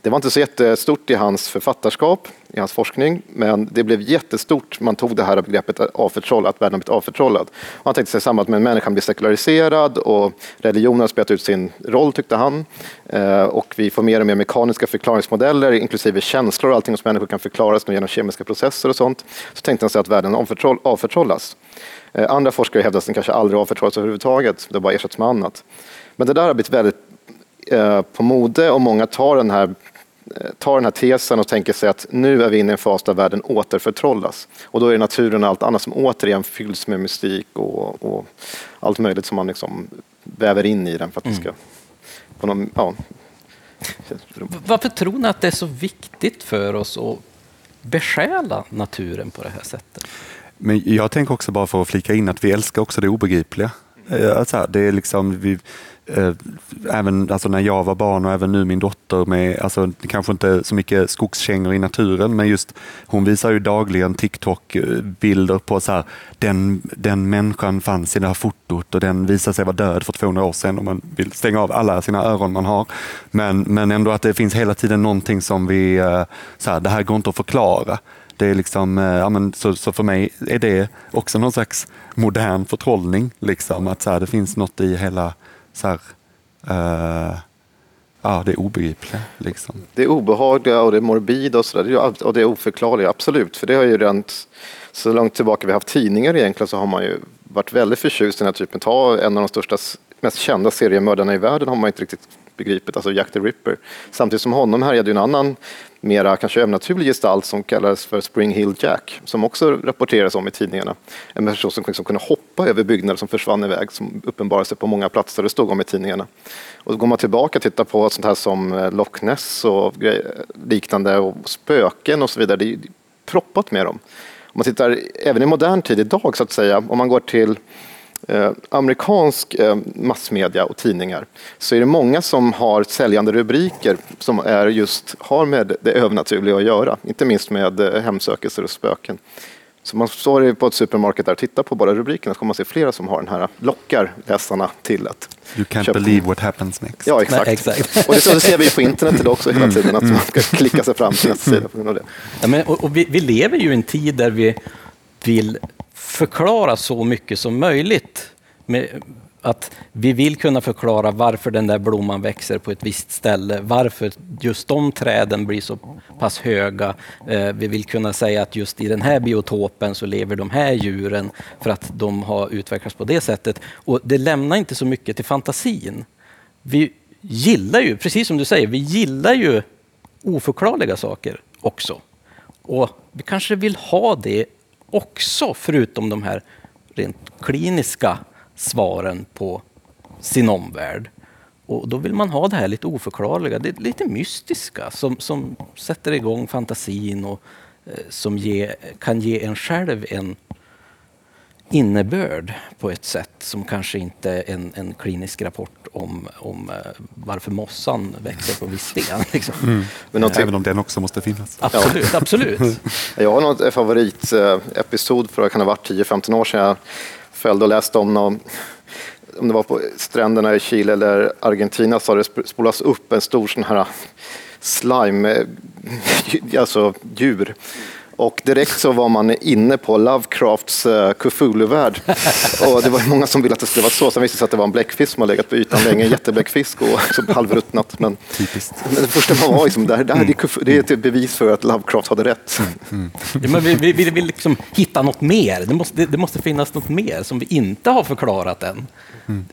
det var inte så jättestort i hans författarskap, i hans forskning, men det blev jättestort. Man tog det här begreppet avförtroll, att världen har blivit avförtrollad. Och han tänkte sig samma med att människan blir sekulariserad och religionen har spelat ut sin roll, tyckte han. Eh, och vi får mer och mer mekaniska förklaringsmodeller, inklusive känslor och allting hos människor kan förklaras genom kemiska processer och sånt. Så tänkte han sig att världen avförtroll, avförtrollas. Eh, andra forskare hävdar att den kanske aldrig avförtrollas överhuvudtaget, det har bara ersatts med annat. Men det där har blivit väldigt på mode och många tar den, här, eh, tar den här tesen och tänker sig att nu är vi inne i en fas där världen återförtrollas. Och då är det naturen och allt annat som återigen fylls med mystik och, och allt möjligt som man liksom väver in i den för att det ska...
Mm.
På någon, ja.
Varför tror ni att det är så viktigt för oss att besjäla naturen på det här sättet?
Men jag tänker också bara för att flika in att vi älskar också det obegripliga. Eh, Alltså, det är liksom, vi, eh, även alltså när jag var barn och även nu min dotter med, alltså, kanske inte så mycket skogskängor i naturen, men just hon visar ju dagligen TikTok-bilder eh, på så här, den, den människan fanns i det här fotot och den visar sig vara död för 200 år sedan och man vill stänga av alla sina öron man har. Men, men ändå att det finns hela tiden någonting som vi, eh, så här, det här går inte att förklara. Det är liksom, eh, ja, men, så, så för mig är det också någon slags modern förtrollning. Liksom, att så här, det finns något i hela så här, uh, ja, det obegripliga. Liksom.
Det är obehagliga och det är morbida och, så där, och det är oförklarliga, absolut. För det har ju redan, så långt tillbaka vi har haft tidningar egentligen så har man ju varit väldigt förtjust i den här typen. Ta en av de största, mest kända seriemördarna i världen har man inte riktigt begripet, alltså Jack the Ripper. Samtidigt som honom härjade en annan mera kanske övernaturlig gestalt som kallades för Spring Hill Jack, som också rapporteras om i tidningarna. En person som liksom kunde hoppa över byggnader som försvann iväg, som uppenbarade sig på många platser, det stod om i tidningarna. Och går man tillbaka och tittar på sånt här som eh, Loch Ness och eh, liknande, och spöken och så vidare, det är proppat med dem. Om man tittar även i modern tid idag, så att säga, om man går till Eh, amerikansk eh, massmedia och tidningar så är det många som har säljande rubriker som är just, har med det övernaturliga att göra. Inte minst med eh, hemsökelser och spöken. Så man står på ett supermarket där och tittar på bara rubrikerna så kommer man se flera som har den här, lockar läsarna till att
You can't
köpa.
believe what happens next.
Ja, exakt.
Nej, exakt.
Och det, så ser vi på internet idag också hela tiden, att man ska klicka sig fram till nästa sida på grund av det.
Ja, men, och, och vi, vi lever ju i en tid där vi vill förklara så mycket som möjligt. Med att vi vill kunna förklara varför den där blomman växer på ett visst ställe, varför just de träden blir så pass höga. Eh, vi vill kunna säga att just i den här biotopen så lever de här djuren för att de har utvecklats på det sättet. Och det lämnar inte så mycket till fantasin. Vi gillar ju, precis som du säger, vi gillar ju oförklarliga saker också. Och vi kanske vill ha det också, förutom de här rent kliniska svaren på sin omvärld. Och då vill man ha det här lite oförklarliga, det lite mystiska som, som sätter igång fantasin och eh, som ge, kan ge en själv en innebörd på ett sätt som kanske inte en, en klinisk rapport om, om eh, varför mossan växer på viss sten. Liksom.
Men någonting-
Även om den också måste finnas.
Absolut, absolut.
Jag har någon favoritepisod för att kan ha varit 10-15 år sedan. Jag följde och läste om någon, om det var på stränderna i Chile eller Argentina så har det sp- spolats upp en stor sån här slime, eh, alltså djur. Och direkt så var man inne på Lovecrafts uh, Cthulhu-värld. Och det var många som ville att det skulle vara så. Sen visade det sig att det var en bläckfisk som har legat på ytan länge, en jättebläckfisk och som halvruttnat. Men, men det första man var liksom, det, här, det, här, det, är Cthulhu- det är ett bevis för att Lovecraft hade rätt.
Ja, men vi, vi, vi vill liksom hitta något mer. Det måste, det, det måste finnas något mer som vi inte har förklarat än.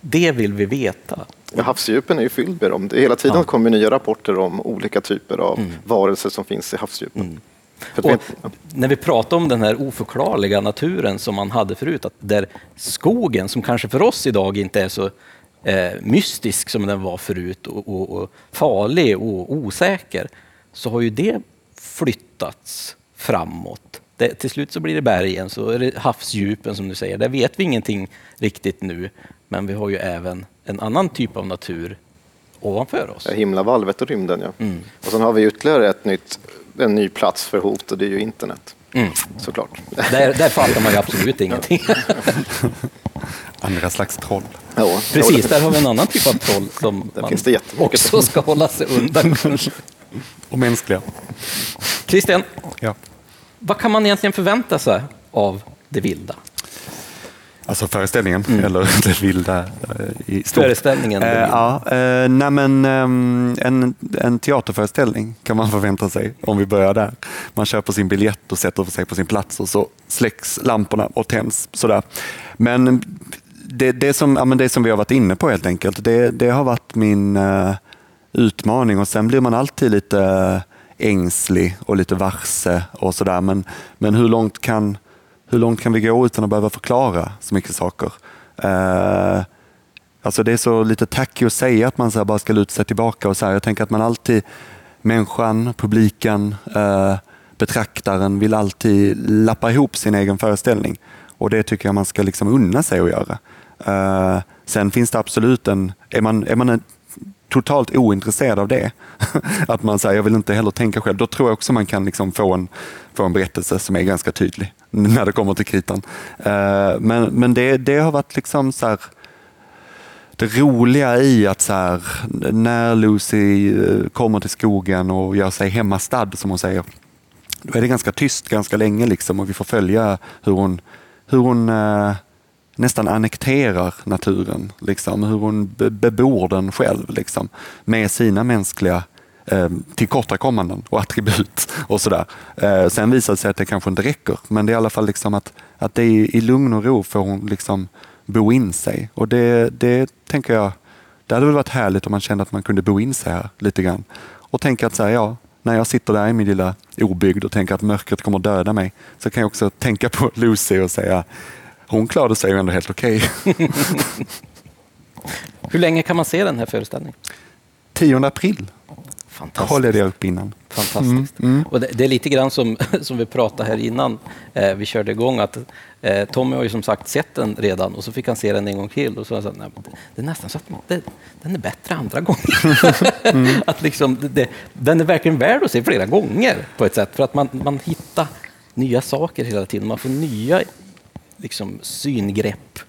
Det vill vi veta.
Ja, havsdjupen är ju fylld med dem. Hela tiden kommer nya rapporter om olika typer av varelser som finns i havsdjupen. För vet-
när vi pratar om den här oförklarliga naturen som man hade förut, att där skogen, som kanske för oss idag inte är så eh, mystisk som den var förut och, och, och farlig och osäker, så har ju det flyttats framåt. Det, till slut så blir det bergen, så är det havsdjupen som du säger. Där vet vi ingenting riktigt nu, men vi har ju även en annan typ av natur ovanför oss.
Ja, himlavalvet och rymden, ja. Och sen har vi ytterligare ett nytt, en ny plats för hot och det är ju internet. Såklart.
Där, där fattar man ju absolut ingenting.
Andra slags troll.
Ja,
Precis, där har vi en annan typ av troll som
Där
man
finns det
också ska hålla sig undan.
Och mänskliga.
Christian,
Ja.
vad kan man egentligen förvänta sig av det vilda?
Alltså föreställningen, eller det vilda eh, i stort.
Föreställningen,
Eh, ja, eh, nej men, ehm, en, en teaterföreställning kan man förvänta sig om vi börjar där. Man köper sin biljett och sätter sig på sin plats och så släcks lamporna och tänds. Sådär. Men det, det, som, ja, men det som vi har varit inne på helt enkelt, det, det har varit min eh, utmaning och sen blir man alltid lite eh, ängslig och lite varse och sådär. Men, men hur långt kan hur långt kan vi gå utan att behöva förklara så mycket saker? Eh, alltså det är så lite tacky att säga att man så här bara ska luta sig tillbaka. Och så här. Jag tänker att man alltid, människan, publiken, eh, betraktaren vill alltid lappa ihop sin egen föreställning. Och det tycker jag man ska liksom unna sig att göra. Eh, sen finns det absolut en, är man, är man en totalt ointresserad av det, att man säger jag vill inte heller tänka själv, då tror jag också man kan liksom få, en, få en berättelse som är ganska tydlig när det kommer till kritan. Eh, men men det, det har varit liksom så här, det roliga i att så här, när Lucy eh, kommer till skogen och gör sig hemmastad som hon säger, då är det ganska tyst ganska länge liksom och vi får följa hur hon, hur hon eh, nästan annekterar naturen, liksom, hur hon be- bebor den själv liksom, med sina mänskliga eh, tillkortakommanden och attribut. och sådär. Eh, sen visar det sig att det kanske inte räcker, men det är i alla fall liksom att, att det är i lugn och ro får hon liksom bo in sig. Och det, det tänker jag, det hade väl varit härligt om man kände att man kunde bo in sig här lite grann. Och tänka att så här, ja, när jag sitter där i min lilla obygd och tänker att mörkret kommer döda mig, så kan jag också tänka på Lucy och säga, hon klarade sig ju ändå helt okej.
Hur länge kan man se den här föreställningen?
10 april
Fantastiskt.
håller det upp innan.
Fantastiskt. Och det, det är lite grann som, som vi pratade här innan eh, vi körde igång. att eh, Tommy har ju som sagt sett den redan och så fick han se den en gång till. Och så har han det, är nästan så att det, den är bättre andra gången. att liksom, det, den är verkligen värd att se flera gånger på ett sätt. För att man, man hittar nya saker hela tiden. Man får nya liksom, syngrepp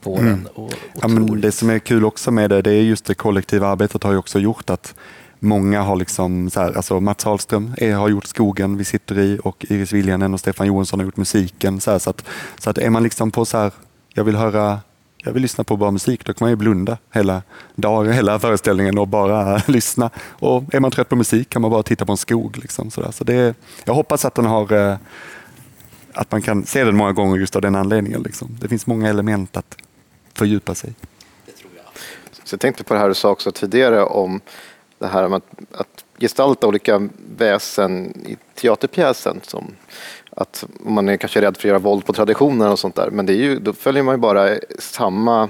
på den. Och,
Ja, men det som är kul också med det, det är just det kollektiva arbetet har ju också gjort att många har liksom, så här, alltså Mats Ahlström är, har gjort Skogen vi sitter i och Iris Viljanen och Stefan Johansson har gjort musiken. Så, här, så, att, så att är man liksom på så här, jag vill höra jag vill lyssna på bra musik, då kan man ju blunda hela dagen, hela föreställningen och bara lyssna. Och är man trött på musik kan man bara titta på en skog. Liksom, så. Så det, jag hoppas att den har eh, att man kan se den många gånger just av den anledningen. Liksom. Det finns många element att fördjupa sig.
Så jag tänkte på det här du sa också tidigare om det här med att, att gestalta olika väsen i teaterpjäsen. Som att man är kanske rädd för att göra våld på traditionen och sånt där. Men det är ju, då följer man ju bara samma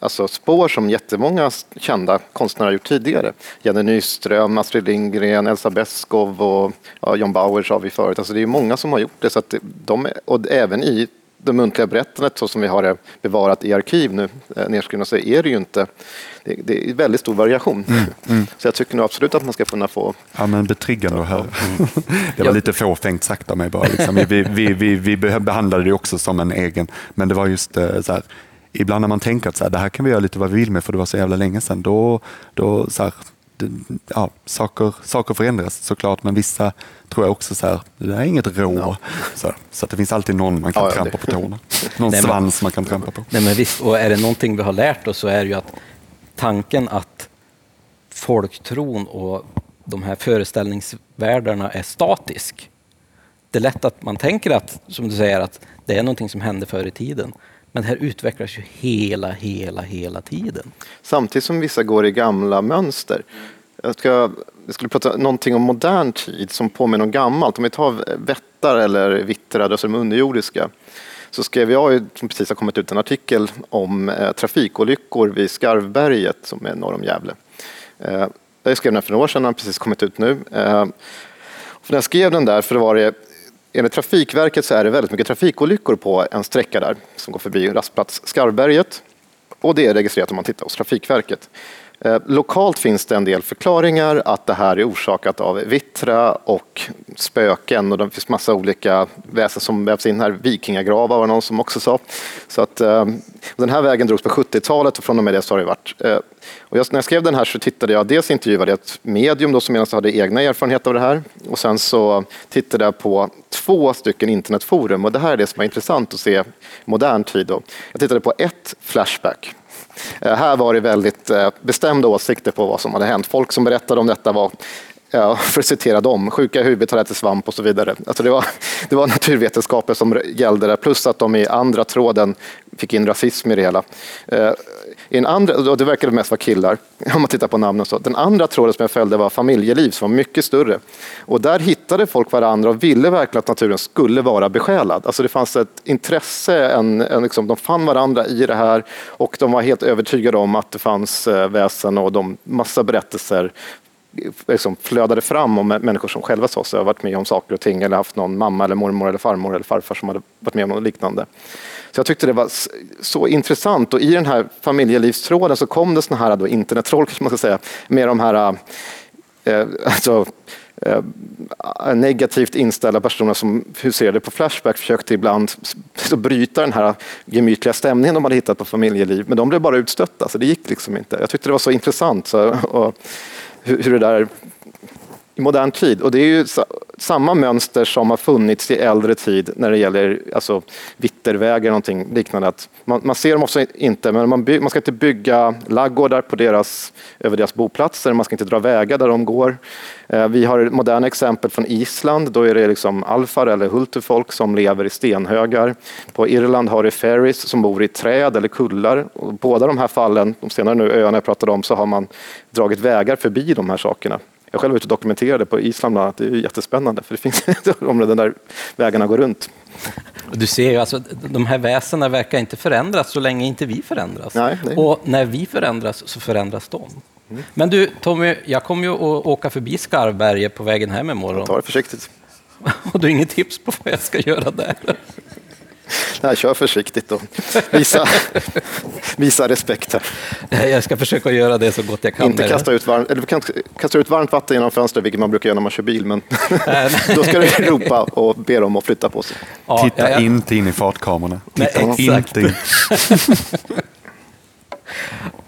alltså spår som jättemånga kända konstnärer gjort tidigare. Jenny Nyström, Astrid Lindgren, Elsa Beskow och ja, John Bauer sa vi förut. Alltså det är många som har gjort det. Så att de, och även i det muntliga berättandet så som vi har det bevarat i arkiv nu eh, nedskrivna så är det ju inte, det, det är väldigt stor variation. Så jag tycker nog absolut att man ska kunna få
Ja, men betryggande att höra. Det var lite fåfängt sagt av mig bara. Liksom. Vi, vi, vi, vi, vi behandlade det också som en egen, men det var just eh, så här, ibland när man tänker att så här, det här kan vi göra lite vad vi vill med för det var så jävla länge sedan, då, då så här, det, ja, saker, saker förändras såklart, men vissa tror jag också så här, det är inget rå. Så, så att det finns alltid någon man kan
Ja, ja,
trampa
det-
på tårna. Någon
Nej, men-
svans man kan trampa på.
Nej, men visst, och är det någonting vi har lärt oss så är det ju att tanken att folktron och de här föreställningsvärldarna är statisk. Det är lätt att man tänker att, som du säger, att det är någonting som hände förr i tiden. Men det här utvecklas ju hela, hela, hela tiden.
Samtidigt som vissa går i gamla mönster. Jag, ska, jag skulle prata någonting om modern tid som påminner om gammalt. Om vi tar vättar eller vittrar, alltså de underjordiska. Så skrev jag, som precis har kommit ut, en artikel om eh, trafikolyckor vid Skarvberget som är norr om Gävle. Eh, jag skrev den för några år sedan, den har precis kommit ut nu. Eh, för när jag skrev den där, för det var det Enligt Trafikverket så är det väldigt mycket trafikolyckor på en sträcka där som går förbi rastplats Skarvberget. Och det är registrerat om man tittar hos Trafikverket. Eh, lokalt finns det en del förklaringar att det här är orsakat av vittra och spöken och det finns massa olika väsen som vävs in här. Vikingagravar var det någon som också sa. Så att, eh, den här vägen drogs på 70-talet och från och med det så har det varit. Eh, och jag, när jag skrev den här så tittade jag, dels intervjuade ett medium då som jag hade egna erfarenheter av det här och sen så tittade jag på två stycken internetforum och det här är det som är intressant att se i modern tid. Då. Jag tittade på ett Flashback Eh, här var det väldigt eh, bestämda åsikter på vad som hade hänt. Folk som berättade om detta var Ja, för att citera dem, sjuka i huvudet har ätit svamp och så vidare. Alltså det, var, det var naturvetenskaper som gällde där, plus att de i andra tråden fick in rasism i det hela. Eh, i en andra, och det verkade mest vara killar, om man tittar på namnen. Så. Den andra tråden som jag följde var familjeliv, som var mycket större. Och där hittade folk varandra och ville verkligen att naturen skulle vara besjälad. Alltså det fanns ett intresse, en, en liksom, de fann varandra i det här och de var helt övertygade om att det fanns eh, väsen och de massa berättelser liksom flödade fram om människor som själva sa sig ha varit med om saker och ting eller haft någon mamma eller mormor eller farmor eller farfar som hade varit med om något liknande. Så jag tyckte det var så intressant och i den här familjelivstråden så kom det såna här då internettroll kanske man ska säga med de här eh, eh alltså, eh, negativt inställda personer som huserade på Flashback försökte ibland bryta den här gemytliga stämningen de hade hittat på familjeliv men de blev bara utstötta så det gick liksom inte. Jag tyckte det var så intressant. Så, och, hur, hur det där i modern tid. Och det är ju samma mönster som har funnits i äldre tid när det gäller alltså, vittervägar och liknande. Att man, man ser dem också inte, men man, by, man ska inte bygga laggårdar på deras, över deras boplatser, man ska inte dra vägar där de går. Eh, vi har moderna exempel från Island, då är det liksom alfar eller hultufolk som lever i stenhögar. På Irland har det ferries som bor i träd eller kullar. Och båda de här fallen, de senare nu öarna jag pratade om, så har man dragit vägar förbi de här sakerna. Jag själv var ute och dokumenterade på Island bland annat. Det är jättespännande för det finns områden där vägarna går runt.
Du ser ju, alltså, de här väsena verkar inte förändras så länge inte vi förändras.
Nej,
Och när vi förändras så förändras de. Mm. Men du Tommy, jag kommer ju att åka förbi Skarvberget på vägen hem imorgon.
Ta det försiktigt.
Och du har inget tips på vad jag ska göra där?
Nej, kör försiktigt och visa, visa respekt. Här.
Jag ska försöka göra det så gott jag kan.
Inte kasta ut, varm, eller kan kasta ut varmt vatten genom fönstret, vilket man brukar göra när man kör bil, men då ska du ropa och be dem att flytta på sig.
Ja, Titta ja, ja. inte in i fartkamerorna.
Titta Nej, inte in.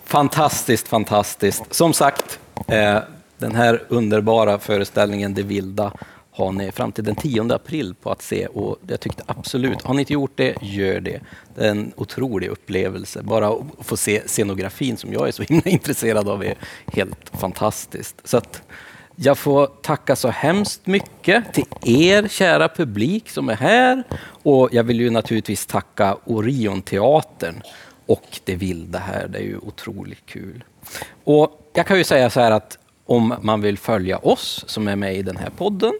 fantastiskt, fantastiskt. Som sagt, eh, den här underbara föreställningen Det vilda har ni fram till den 10 april på att se och jag tyckte absolut, har ni inte gjort det, gör det. Det är en otrolig upplevelse. Bara att få se scenografin som jag är så himla intresserad av är helt fantastiskt. Så att jag får tacka så hemskt mycket till er kära publik som är här och jag vill ju naturligtvis tacka Orionteatern och Det vilda här. Det är ju otroligt kul. Och jag kan ju säga så här att om man vill följa oss som är med i den här podden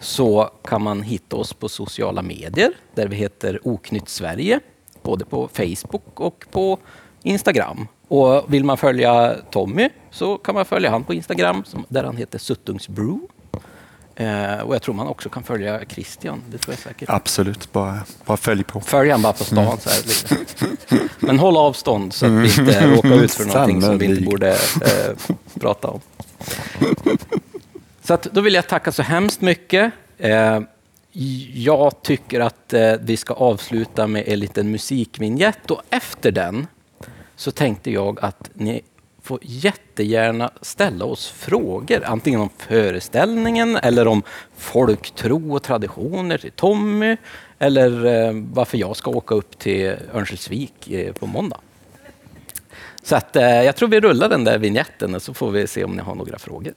så kan man hitta oss på sociala medier där vi heter Oknytt Sverige, både på Facebook och på Instagram. Och vill man följa Tommy så kan man följa han på Instagram där han heter Suttungsbrew. Eh, och jag tror man också kan följa Christian. Det tror jag säkert.
Absolut, bara, bara följ på.
Följ han bara på stan. Mm. Så här. Men håll avstånd så att vi inte råkar ut för någonting som vi inte borde eh, prata om. Så att, då vill jag tacka så hemskt mycket. Eh, jag tycker att eh, vi ska avsluta med en liten musikvinjett och efter den så tänkte jag att ni får jättegärna ställa oss frågor, antingen om föreställningen eller om folktro och traditioner till Tommy eller eh, varför jag ska åka upp till Örnsköldsvik eh, på måndag. Så att, eh, jag tror vi rullar den där vignetten så får vi se om ni har några frågor.